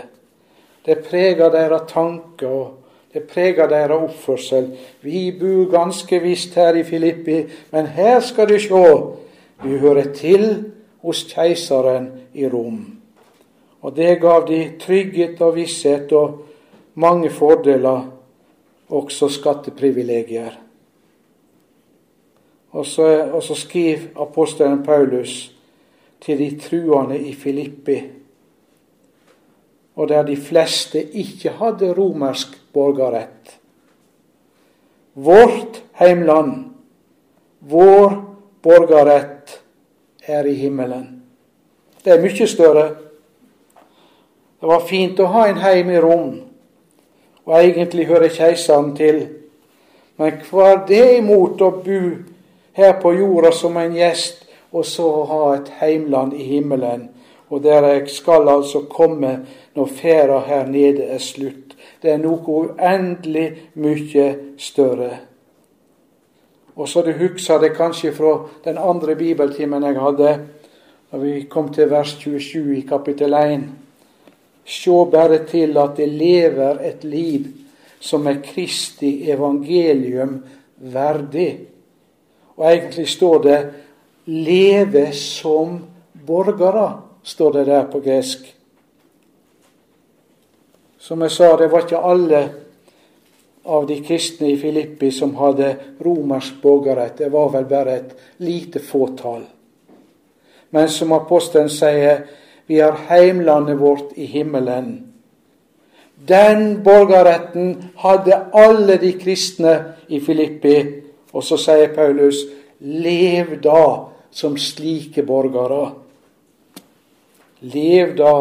Det prega deres tanker, og det preger deres oppførsel. Vi bor ganske visst her i Filippi, men her skal du sjå, vi hører til hos keiseren i Rom. Og det gav de trygghet og visshet og mange fordeler, også skatteprivilegier. Og så, og så skriver apostelen Paulus til de truende i Filippi, og der de fleste ikke hadde romersk borgerrett. Vårt heimland, vår borgerrett, er i himmelen. Det er mye større. Det var fint å ha en heim i Rom, og egentlig hører keiseren til. Men hva er det imot å bo her på jorda som en gjest, og så ha et heimland i himmelen. Og der jeg skal altså komme når ferda her nede er slutt. Det er noe uendelig mye større. Og så du husker det kanskje fra den andre bibeltimen jeg hadde, da vi kom til vers 27 i kapittel 1. Se bare til at det lever et liv som er Kristi evangelium verdig. Og egentlig står det 'leve som borgere', står det der på gresk. Som jeg sa, det var ikke alle av de kristne i Filippi som hadde romersk borgerrett. Det var vel bare et lite fåtall. Men som apostelen sier, vi har heimlandet vårt i himmelen. Den borgerretten hadde alle de kristne i Filippi. Og så sier Paulus, lev da som slike borgere. Lev da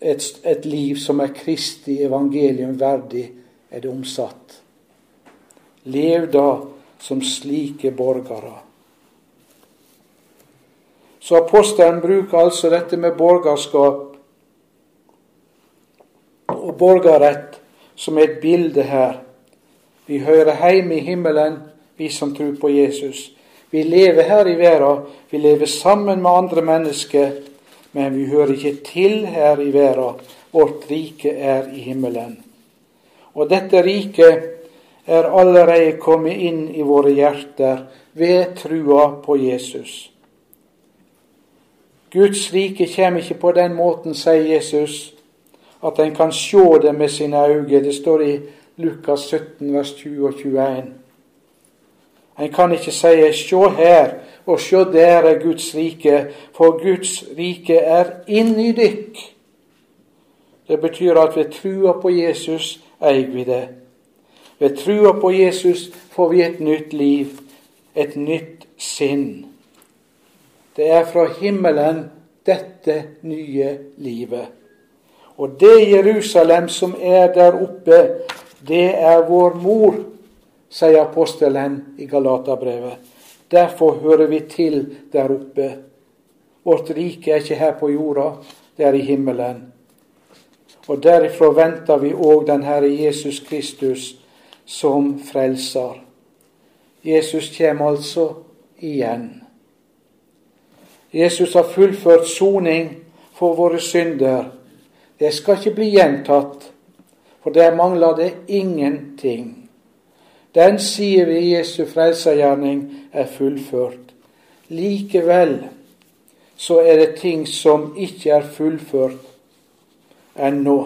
et, et liv som er Kristi evangelium verdig, er det omsatt. Lev da som slike borgere. Så apostelen bruker altså dette med borgerskap og borgerrett som et bilde her. Vi hører hjemme i himmelen, vi som tror på Jesus. Vi lever her i verden, vi lever sammen med andre mennesker, men vi hører ikke til her i verden. Vårt rike er i himmelen. Og dette riket er allerede kommet inn i våre hjerter ved trua på Jesus. Guds rike kommer ikke på den måten, sier Jesus, at en kan se det med sine øyne. Det står i Lukas 17, vers 20 og 21. En kan ikke si 'se her' og 'se der er Guds rike', for Guds rike er inni dykk. Det betyr at ved trua på Jesus eier vi det. Ved trua på Jesus får vi et nytt liv, et nytt sinn. Det er fra himmelen dette nye livet. Og det Jerusalem som er der oppe, det er vår mor, sier apostelen i Galaterbrevet. Derfor hører vi til der oppe. Vårt rike er ikke her på jorda, det er i himmelen. Og derifra venter vi òg den Herre Jesus Kristus som frelser. Jesus kommer altså igjen. Jesus har fullført soning for våre synder. Det skal ikke bli gjentatt, for der mangler det ingenting. Den sier vi Jesu frelsergjerning er fullført. Likevel så er det ting som ikke er fullført ennå.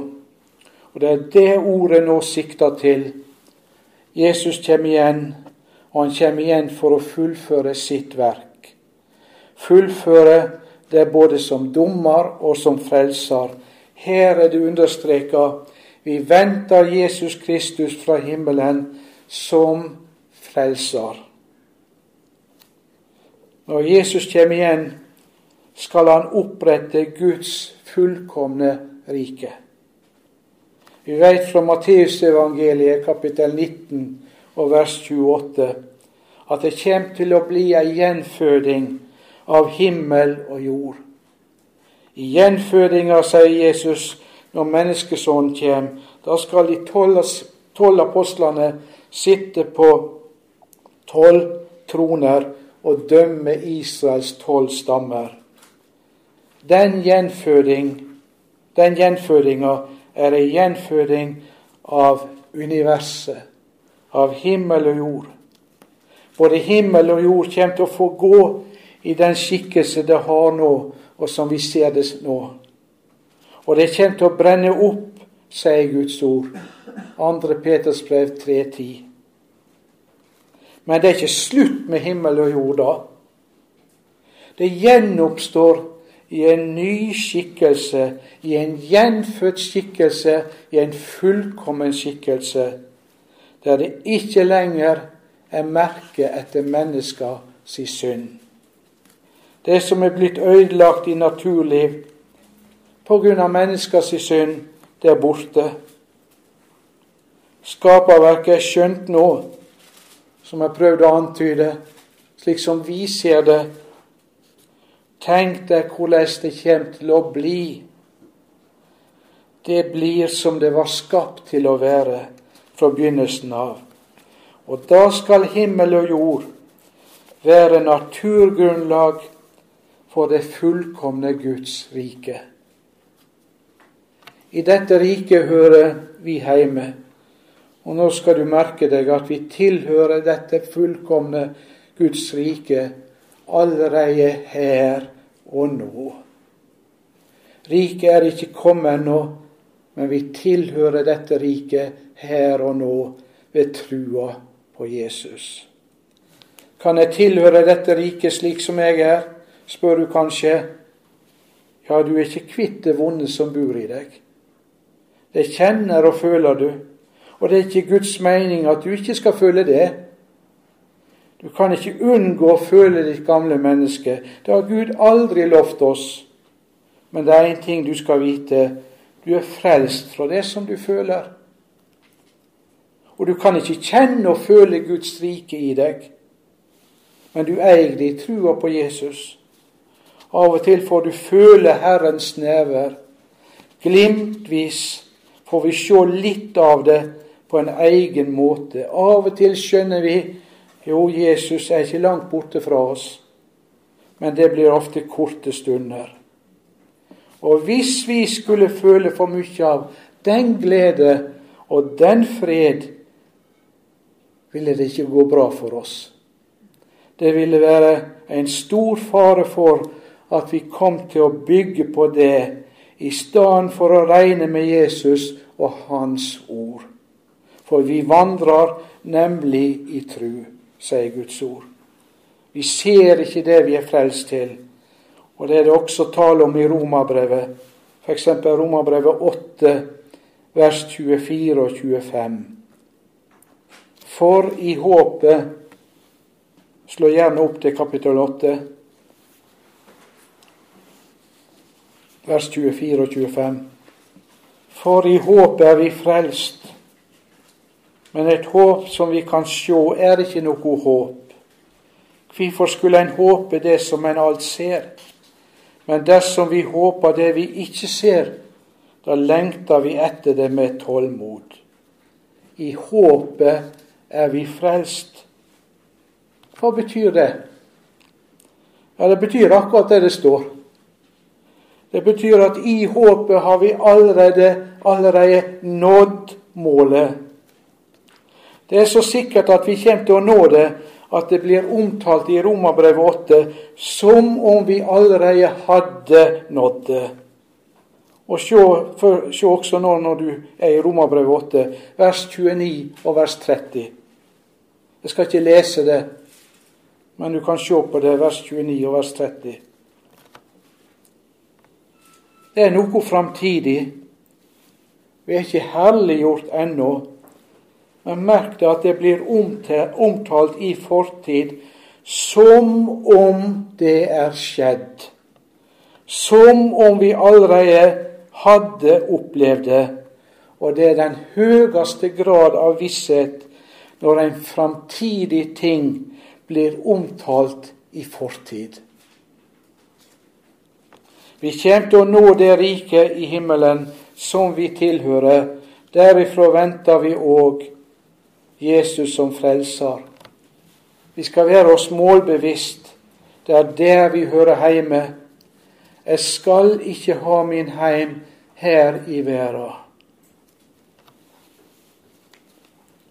Og det er det ordet nå sikter til. Jesus kommer igjen, og han kommer igjen for å fullføre sitt verk fullføre det både som dommer og som frelser. Her er det understreka vi venter Jesus Kristus fra himmelen som frelser. Når Jesus kommer igjen, skal han opprette Guds fullkomne rike. Vi vet fra Matteusevangeliet kapittel 19 og vers 28 at det kommer til å bli ei gjenføding av himmel og jord. I gjenfødinga, sier Jesus, når menneskesonen kommer, da skal de tolv apostlene sitte på tolv troner og dømme Israels tolv stammer. Den gjenføding, den gjenfødinga er ei gjenføding av universet, av himmel og jord. Både himmel og jord kommer til å få gå i den skikkelse det har nå, og som vi ser det nå. Og det kommer til å brenne opp, sier Guds ord. 2. Peters brev 3.10. Men det er ikke slutt med himmel og jord da. Det gjenoppstår i en ny skikkelse, i en gjenfødt skikkelse, i en fullkommen skikkelse, der det ikke lenger er merke etter menneskers synd. Det som er blitt ødelagt i naturliv pga. menneskers synd, det er borte. Skaperverket er skjønt nå, som jeg prøvde å antyde, slik som vi ser det. Tenk deg hvordan det kommer til å bli. det blir som det var skapt til å være fra begynnelsen av. Og da skal himmel og jord være naturgrunnlag for det fullkomne Guds rike. I dette riket hører vi hjemme. Og nå skal du merke deg at vi tilhører dette fullkomne Guds rike allerede her og nå. Riket er ikke kommet ennå, men vi tilhører dette riket her og nå ved trua på Jesus. Kan jeg tilhøre dette riket slik som jeg er, spør du kanskje. Ja, du er ikke kvitt det vonde som bor i deg. Det kjenner og føler du. Og det er ikke Guds mening at du ikke skal føle det. Du kan ikke unngå å føle ditt gamle menneske. Det har Gud aldri lovt oss. Men det er én ting du skal vite. Du er frelst fra det som du føler. Og du kan ikke kjenne og føle Guds rike i deg, men du eier det i trua på Jesus. Av og til får du føle Herrens never. Glimtvis får vi se litt av det på en egen måte. Av og til skjønner vi jo, Jesus er ikke langt borte fra oss, men det blir ofte korte stunder. Og hvis vi skulle føle for mye av den glede og den fred ville det ikke gå bra for oss. Det ville være en stor fare for at vi kom til å bygge på det i stedet for å regne med Jesus og Hans ord. For vi vandrer nemlig i tru, sier Guds ord. Vi ser ikke det vi er frelst til. Og det er det også tale om i Romabrevet, f.eks. Romabrevet 8, vers 24 og 25. For i håpet Slå gjerne opp til kapittel 8, vers 24 og 25. For i håpet er vi frelst. Men et håp som vi kan sjå, er ikke noe håp. Hvorfor skulle en håpe det som en alt ser? Men dersom vi håper det vi ikke ser, da lengter vi etter det med tålmod. I håpet er vi frelst. Hva betyr det? Ja, Det betyr akkurat det det står. Det betyr at i håpet har vi allerede, allerede nådd målet. Det er så sikkert at vi kommer til å nå det, at det blir omtalt i Romerbrevet 8 som om vi allerede hadde nådd det. Og se, også nå når du er i Romerbrevet 8, vers 29 og vers 30. Jeg skal ikke lese det, men du kan se på det, vers 29 og vers 30. Det er noe framtidig. Vi er ikke herliggjort ennå. Men merk det at det blir omtalt i fortid som om det er skjedd. Som om vi allerede hadde opplevd det. Og det er den høyeste grad av visshet når en framtidig ting blir omtalt i fortid. Vi kommer til å nå det riket i himmelen som vi tilhører. Derifra venter vi òg Jesus som frelser. Vi skal være oss målbevisst. Det er der vi hører hjemme. Jeg skal ikke ha min heim her i verden.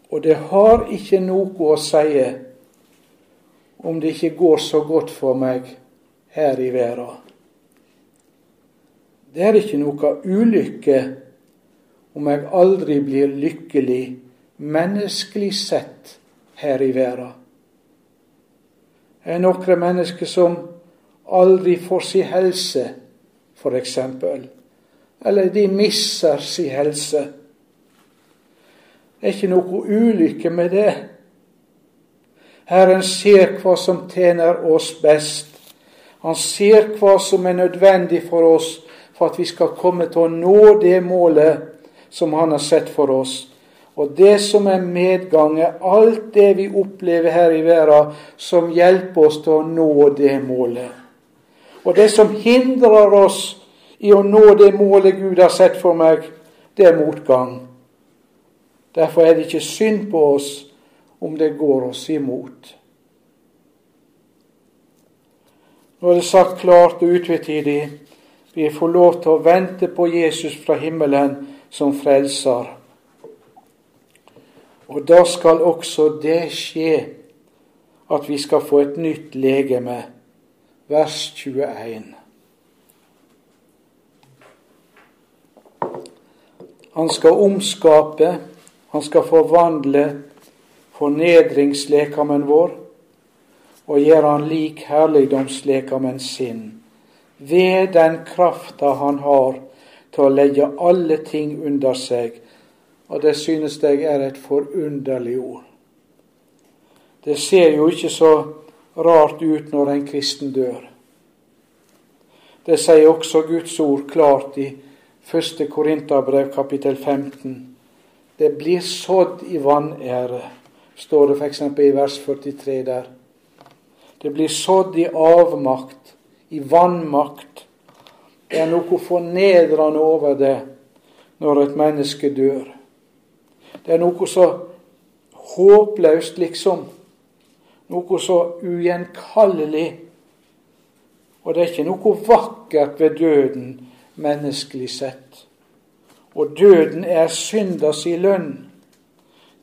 Og det har ikke noe å si om det ikke går så godt for meg her i verden. Det er ikke noe ulykke om jeg aldri blir lykkelig menneskelig sett her i verden. Det er noen mennesker som aldri får si helse, f.eks. Eller de mister si helse. Det er ikke noe ulykke med det. Herren ser hva som tjener oss best. Han ser hva som er nødvendig for oss for at vi skal komme til å nå det målet som Han har sett for oss. Og det som er medgang, er alt det vi opplever her i verden som hjelper oss til å nå det målet. Og det som hindrer oss i å nå det målet Gud har sett for meg, det er motgang. Derfor er det ikke synd på oss om det går oss imot. Nå er det sagt klart og utvetydig vi får lov til å vente på Jesus fra himmelen som frelser. Og da skal også det skje at vi skal få et nytt legeme. Vers 21. Han skal omskape, han skal forvandle fornedringslekamen vår og gjøre han lik herligdomslekamen sin, ved den krafta han har til å legge alle ting under seg. Og det synes jeg er et forunderlig ord. Det ser jo ikke så rart ut når en kristen dør. Det sier også Guds ord klart i 1. Korinterbrev kapittel 15. Det blir sådd i vanære, står det f.eks. i vers 43 der. Det blir sådd i avmakt, i vannmakt. Det er noe fornedrende over det når et menneske dør. Det er noe så håpløst, liksom. Noe så ugjenkallelig. Og det er ikke noe vakkert ved døden menneskelig sett. Og døden er synders i lønn.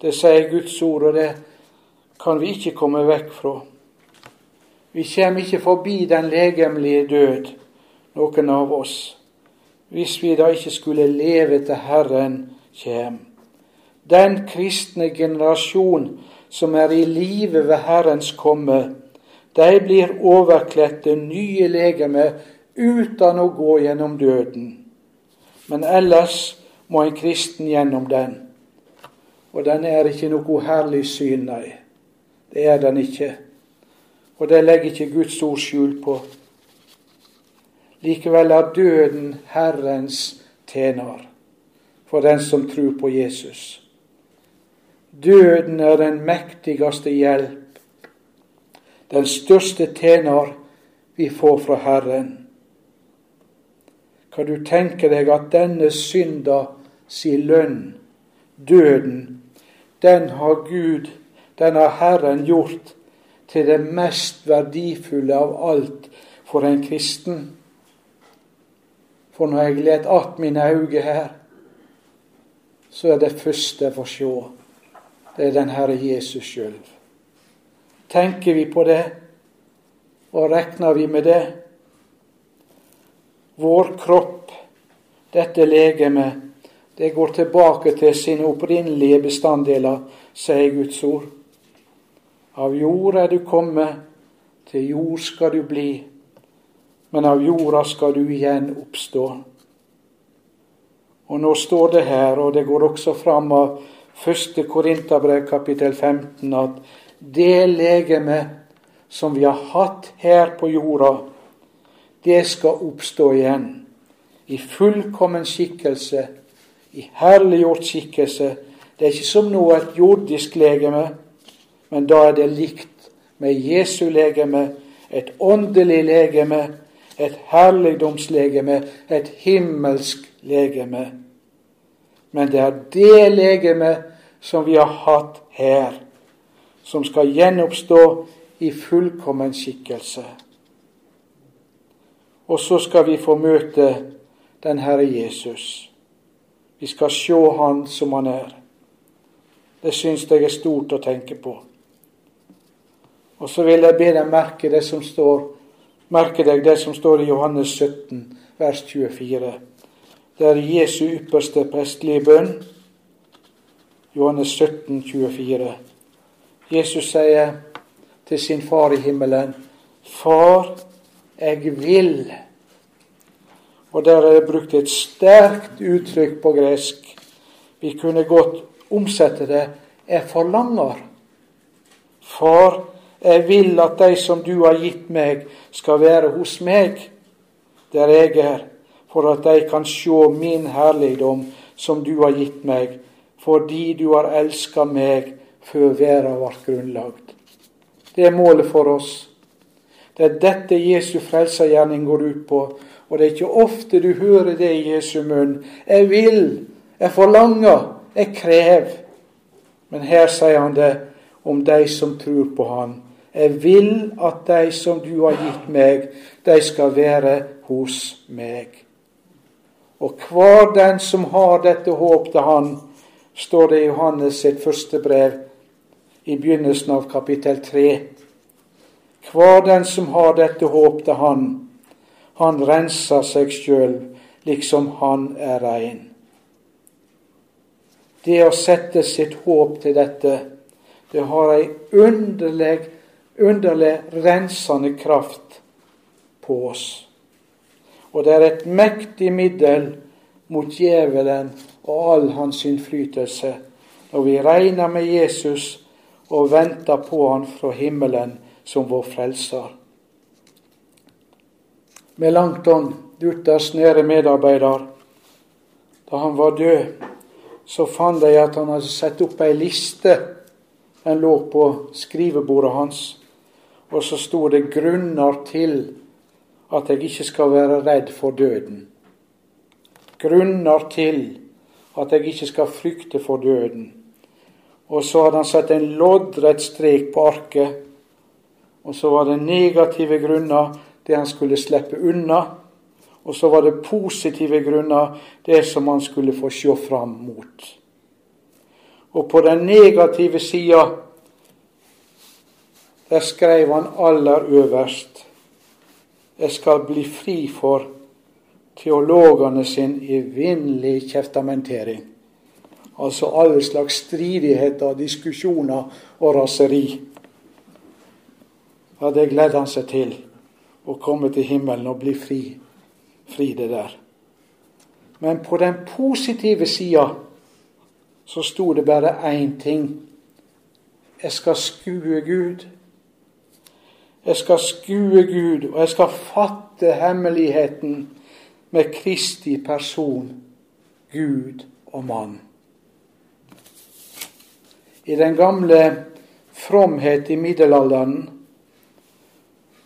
Det sier Guds ord, og det kan vi ikke komme vekk fra. Vi kommer ikke forbi den legemlige død, noen av oss, hvis vi da ikke skulle leve til Herren kjem. Den kristne generasjon som er i live ved Herrens komme, de blir overkledte nye legeme uten å gå gjennom døden. Men ellers må en kristen gjennom den. Og den er ikke noe herlig syn, nei. Det er den ikke. Og det legger ikke Guds ord skjul på. Likevel er døden Herrens tjener for den som tror på Jesus. Døden er den mektigste hjelp, den største tjener vi får fra Herren. Kan du tenke deg at denne synda si lønn, døden, den har Gud, den har Herren gjort til det mest verdifulle av alt for en kristen. For når jeg let att mine øyne her, så er det første jeg får se, det er den Herre Jesus sjøl. Tenker vi på det, og regner vi med det, vår kropp, dette legemet, det går tilbake til sine opprinnelige bestanddeler, sier Guds ord. Av jord er du kommet, til jord skal du bli, men av jorda skal du igjen oppstå. Og nå står det her, og det går også fram av 1. Korinterbrev kapittel 15, at det legeme som vi har hatt her på jorda, det skal oppstå igjen. I fullkommen skikkelse, i herliggjort skikkelse. Det er ikke som nå et jordisk legeme, men da er det likt med Jesu legeme, et åndelig legeme, et herligdomslegeme, et himmelsk legeme. Men det er det legeme som vi har hatt her, som skal gjenoppstå i fullkommen skikkelse. Og så skal vi få møte den Herre Jesus. Vi skal se Han som Han er. Det syns jeg er stort å tenke på. Og så vil jeg be deg merke det som står merke deg det som står i Johannes 17, vers 24. Det er Jesu ypperste prestelige bønn. Johannes 17, 24. Jesus sier til sin far i himmelen, Far, jeg vil. Og der er det brukt et sterkt uttrykk på gresk. Vi kunne godt omsette det jeg forlanger. Far, jeg vil at de som du har gitt meg, skal være hos meg der jeg er, for at de kan se min herligdom som du har gitt meg, fordi du har elska meg før verden ble grunnlagd. Det er målet for oss. Det er dette Jesu frelsergjerning går ut på. Og det er ikke ofte du hører det i Jesu munn. Jeg vil, Jeg forlanger, jeg krever. Men her sier han det om de som tror på Han. Jeg vil at de som du har gitt meg, de skal være hos meg. Og hver den som har dette håp til Han, står det i Johannes sitt første brev i begynnelsen av kapittel 3. Hver den som har dette håp til Han, han renser seg sjøl liksom han er rein. Det å sette sitt håp til dette, det har ei underlig, underlig rensende kraft på oss. Og det er et mektig middel mot djevelen og all hans innflytelse når vi regner med Jesus og venter på han fra himmelen som vår frelser. Melankton, Luthers nære medarbeider, da han var død, så fant de at han hadde satt opp ei liste. Den lå på skrivebordet hans. Og så sto det 'grunner til at jeg ikke skal være redd for døden'. Grunner til at jeg ikke skal frykte for døden. Og så hadde han satt en loddrett strek på arket. Og så var det negative grunner det han skulle slippe unna. Og så var det positive grunner, det som han skulle få se fram mot. Og på den negative sida, der skrev han aller øverst Jeg skal bli fri for teologene sin evinnelige kjeftamentering. Altså alle slags stridigheter, diskusjoner og raseri. Ja, det gledde han seg til å komme til himmelen og bli fri, fri det der. Men på den positive sida så sto det bare én ting. Jeg skal skue Gud. Jeg skal skue Gud, og jeg skal fatte hemmeligheten med Kristi person, Gud og mann. I den gamle fromhet i middelalderen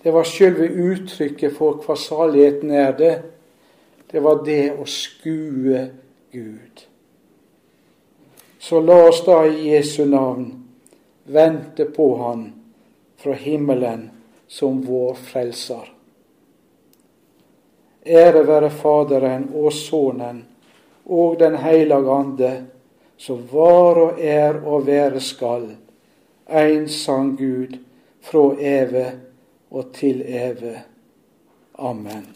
det var selve uttrykket for hva saligheten er det. Det var det å skue Gud. Så la oss da i Jesu navn vente på Han fra himmelen som vår frelser. Ære være Faderen og Sønnen og Den hellige Ande, som var og er og være skal, en sann Gud, fra evig og til evig. Amen.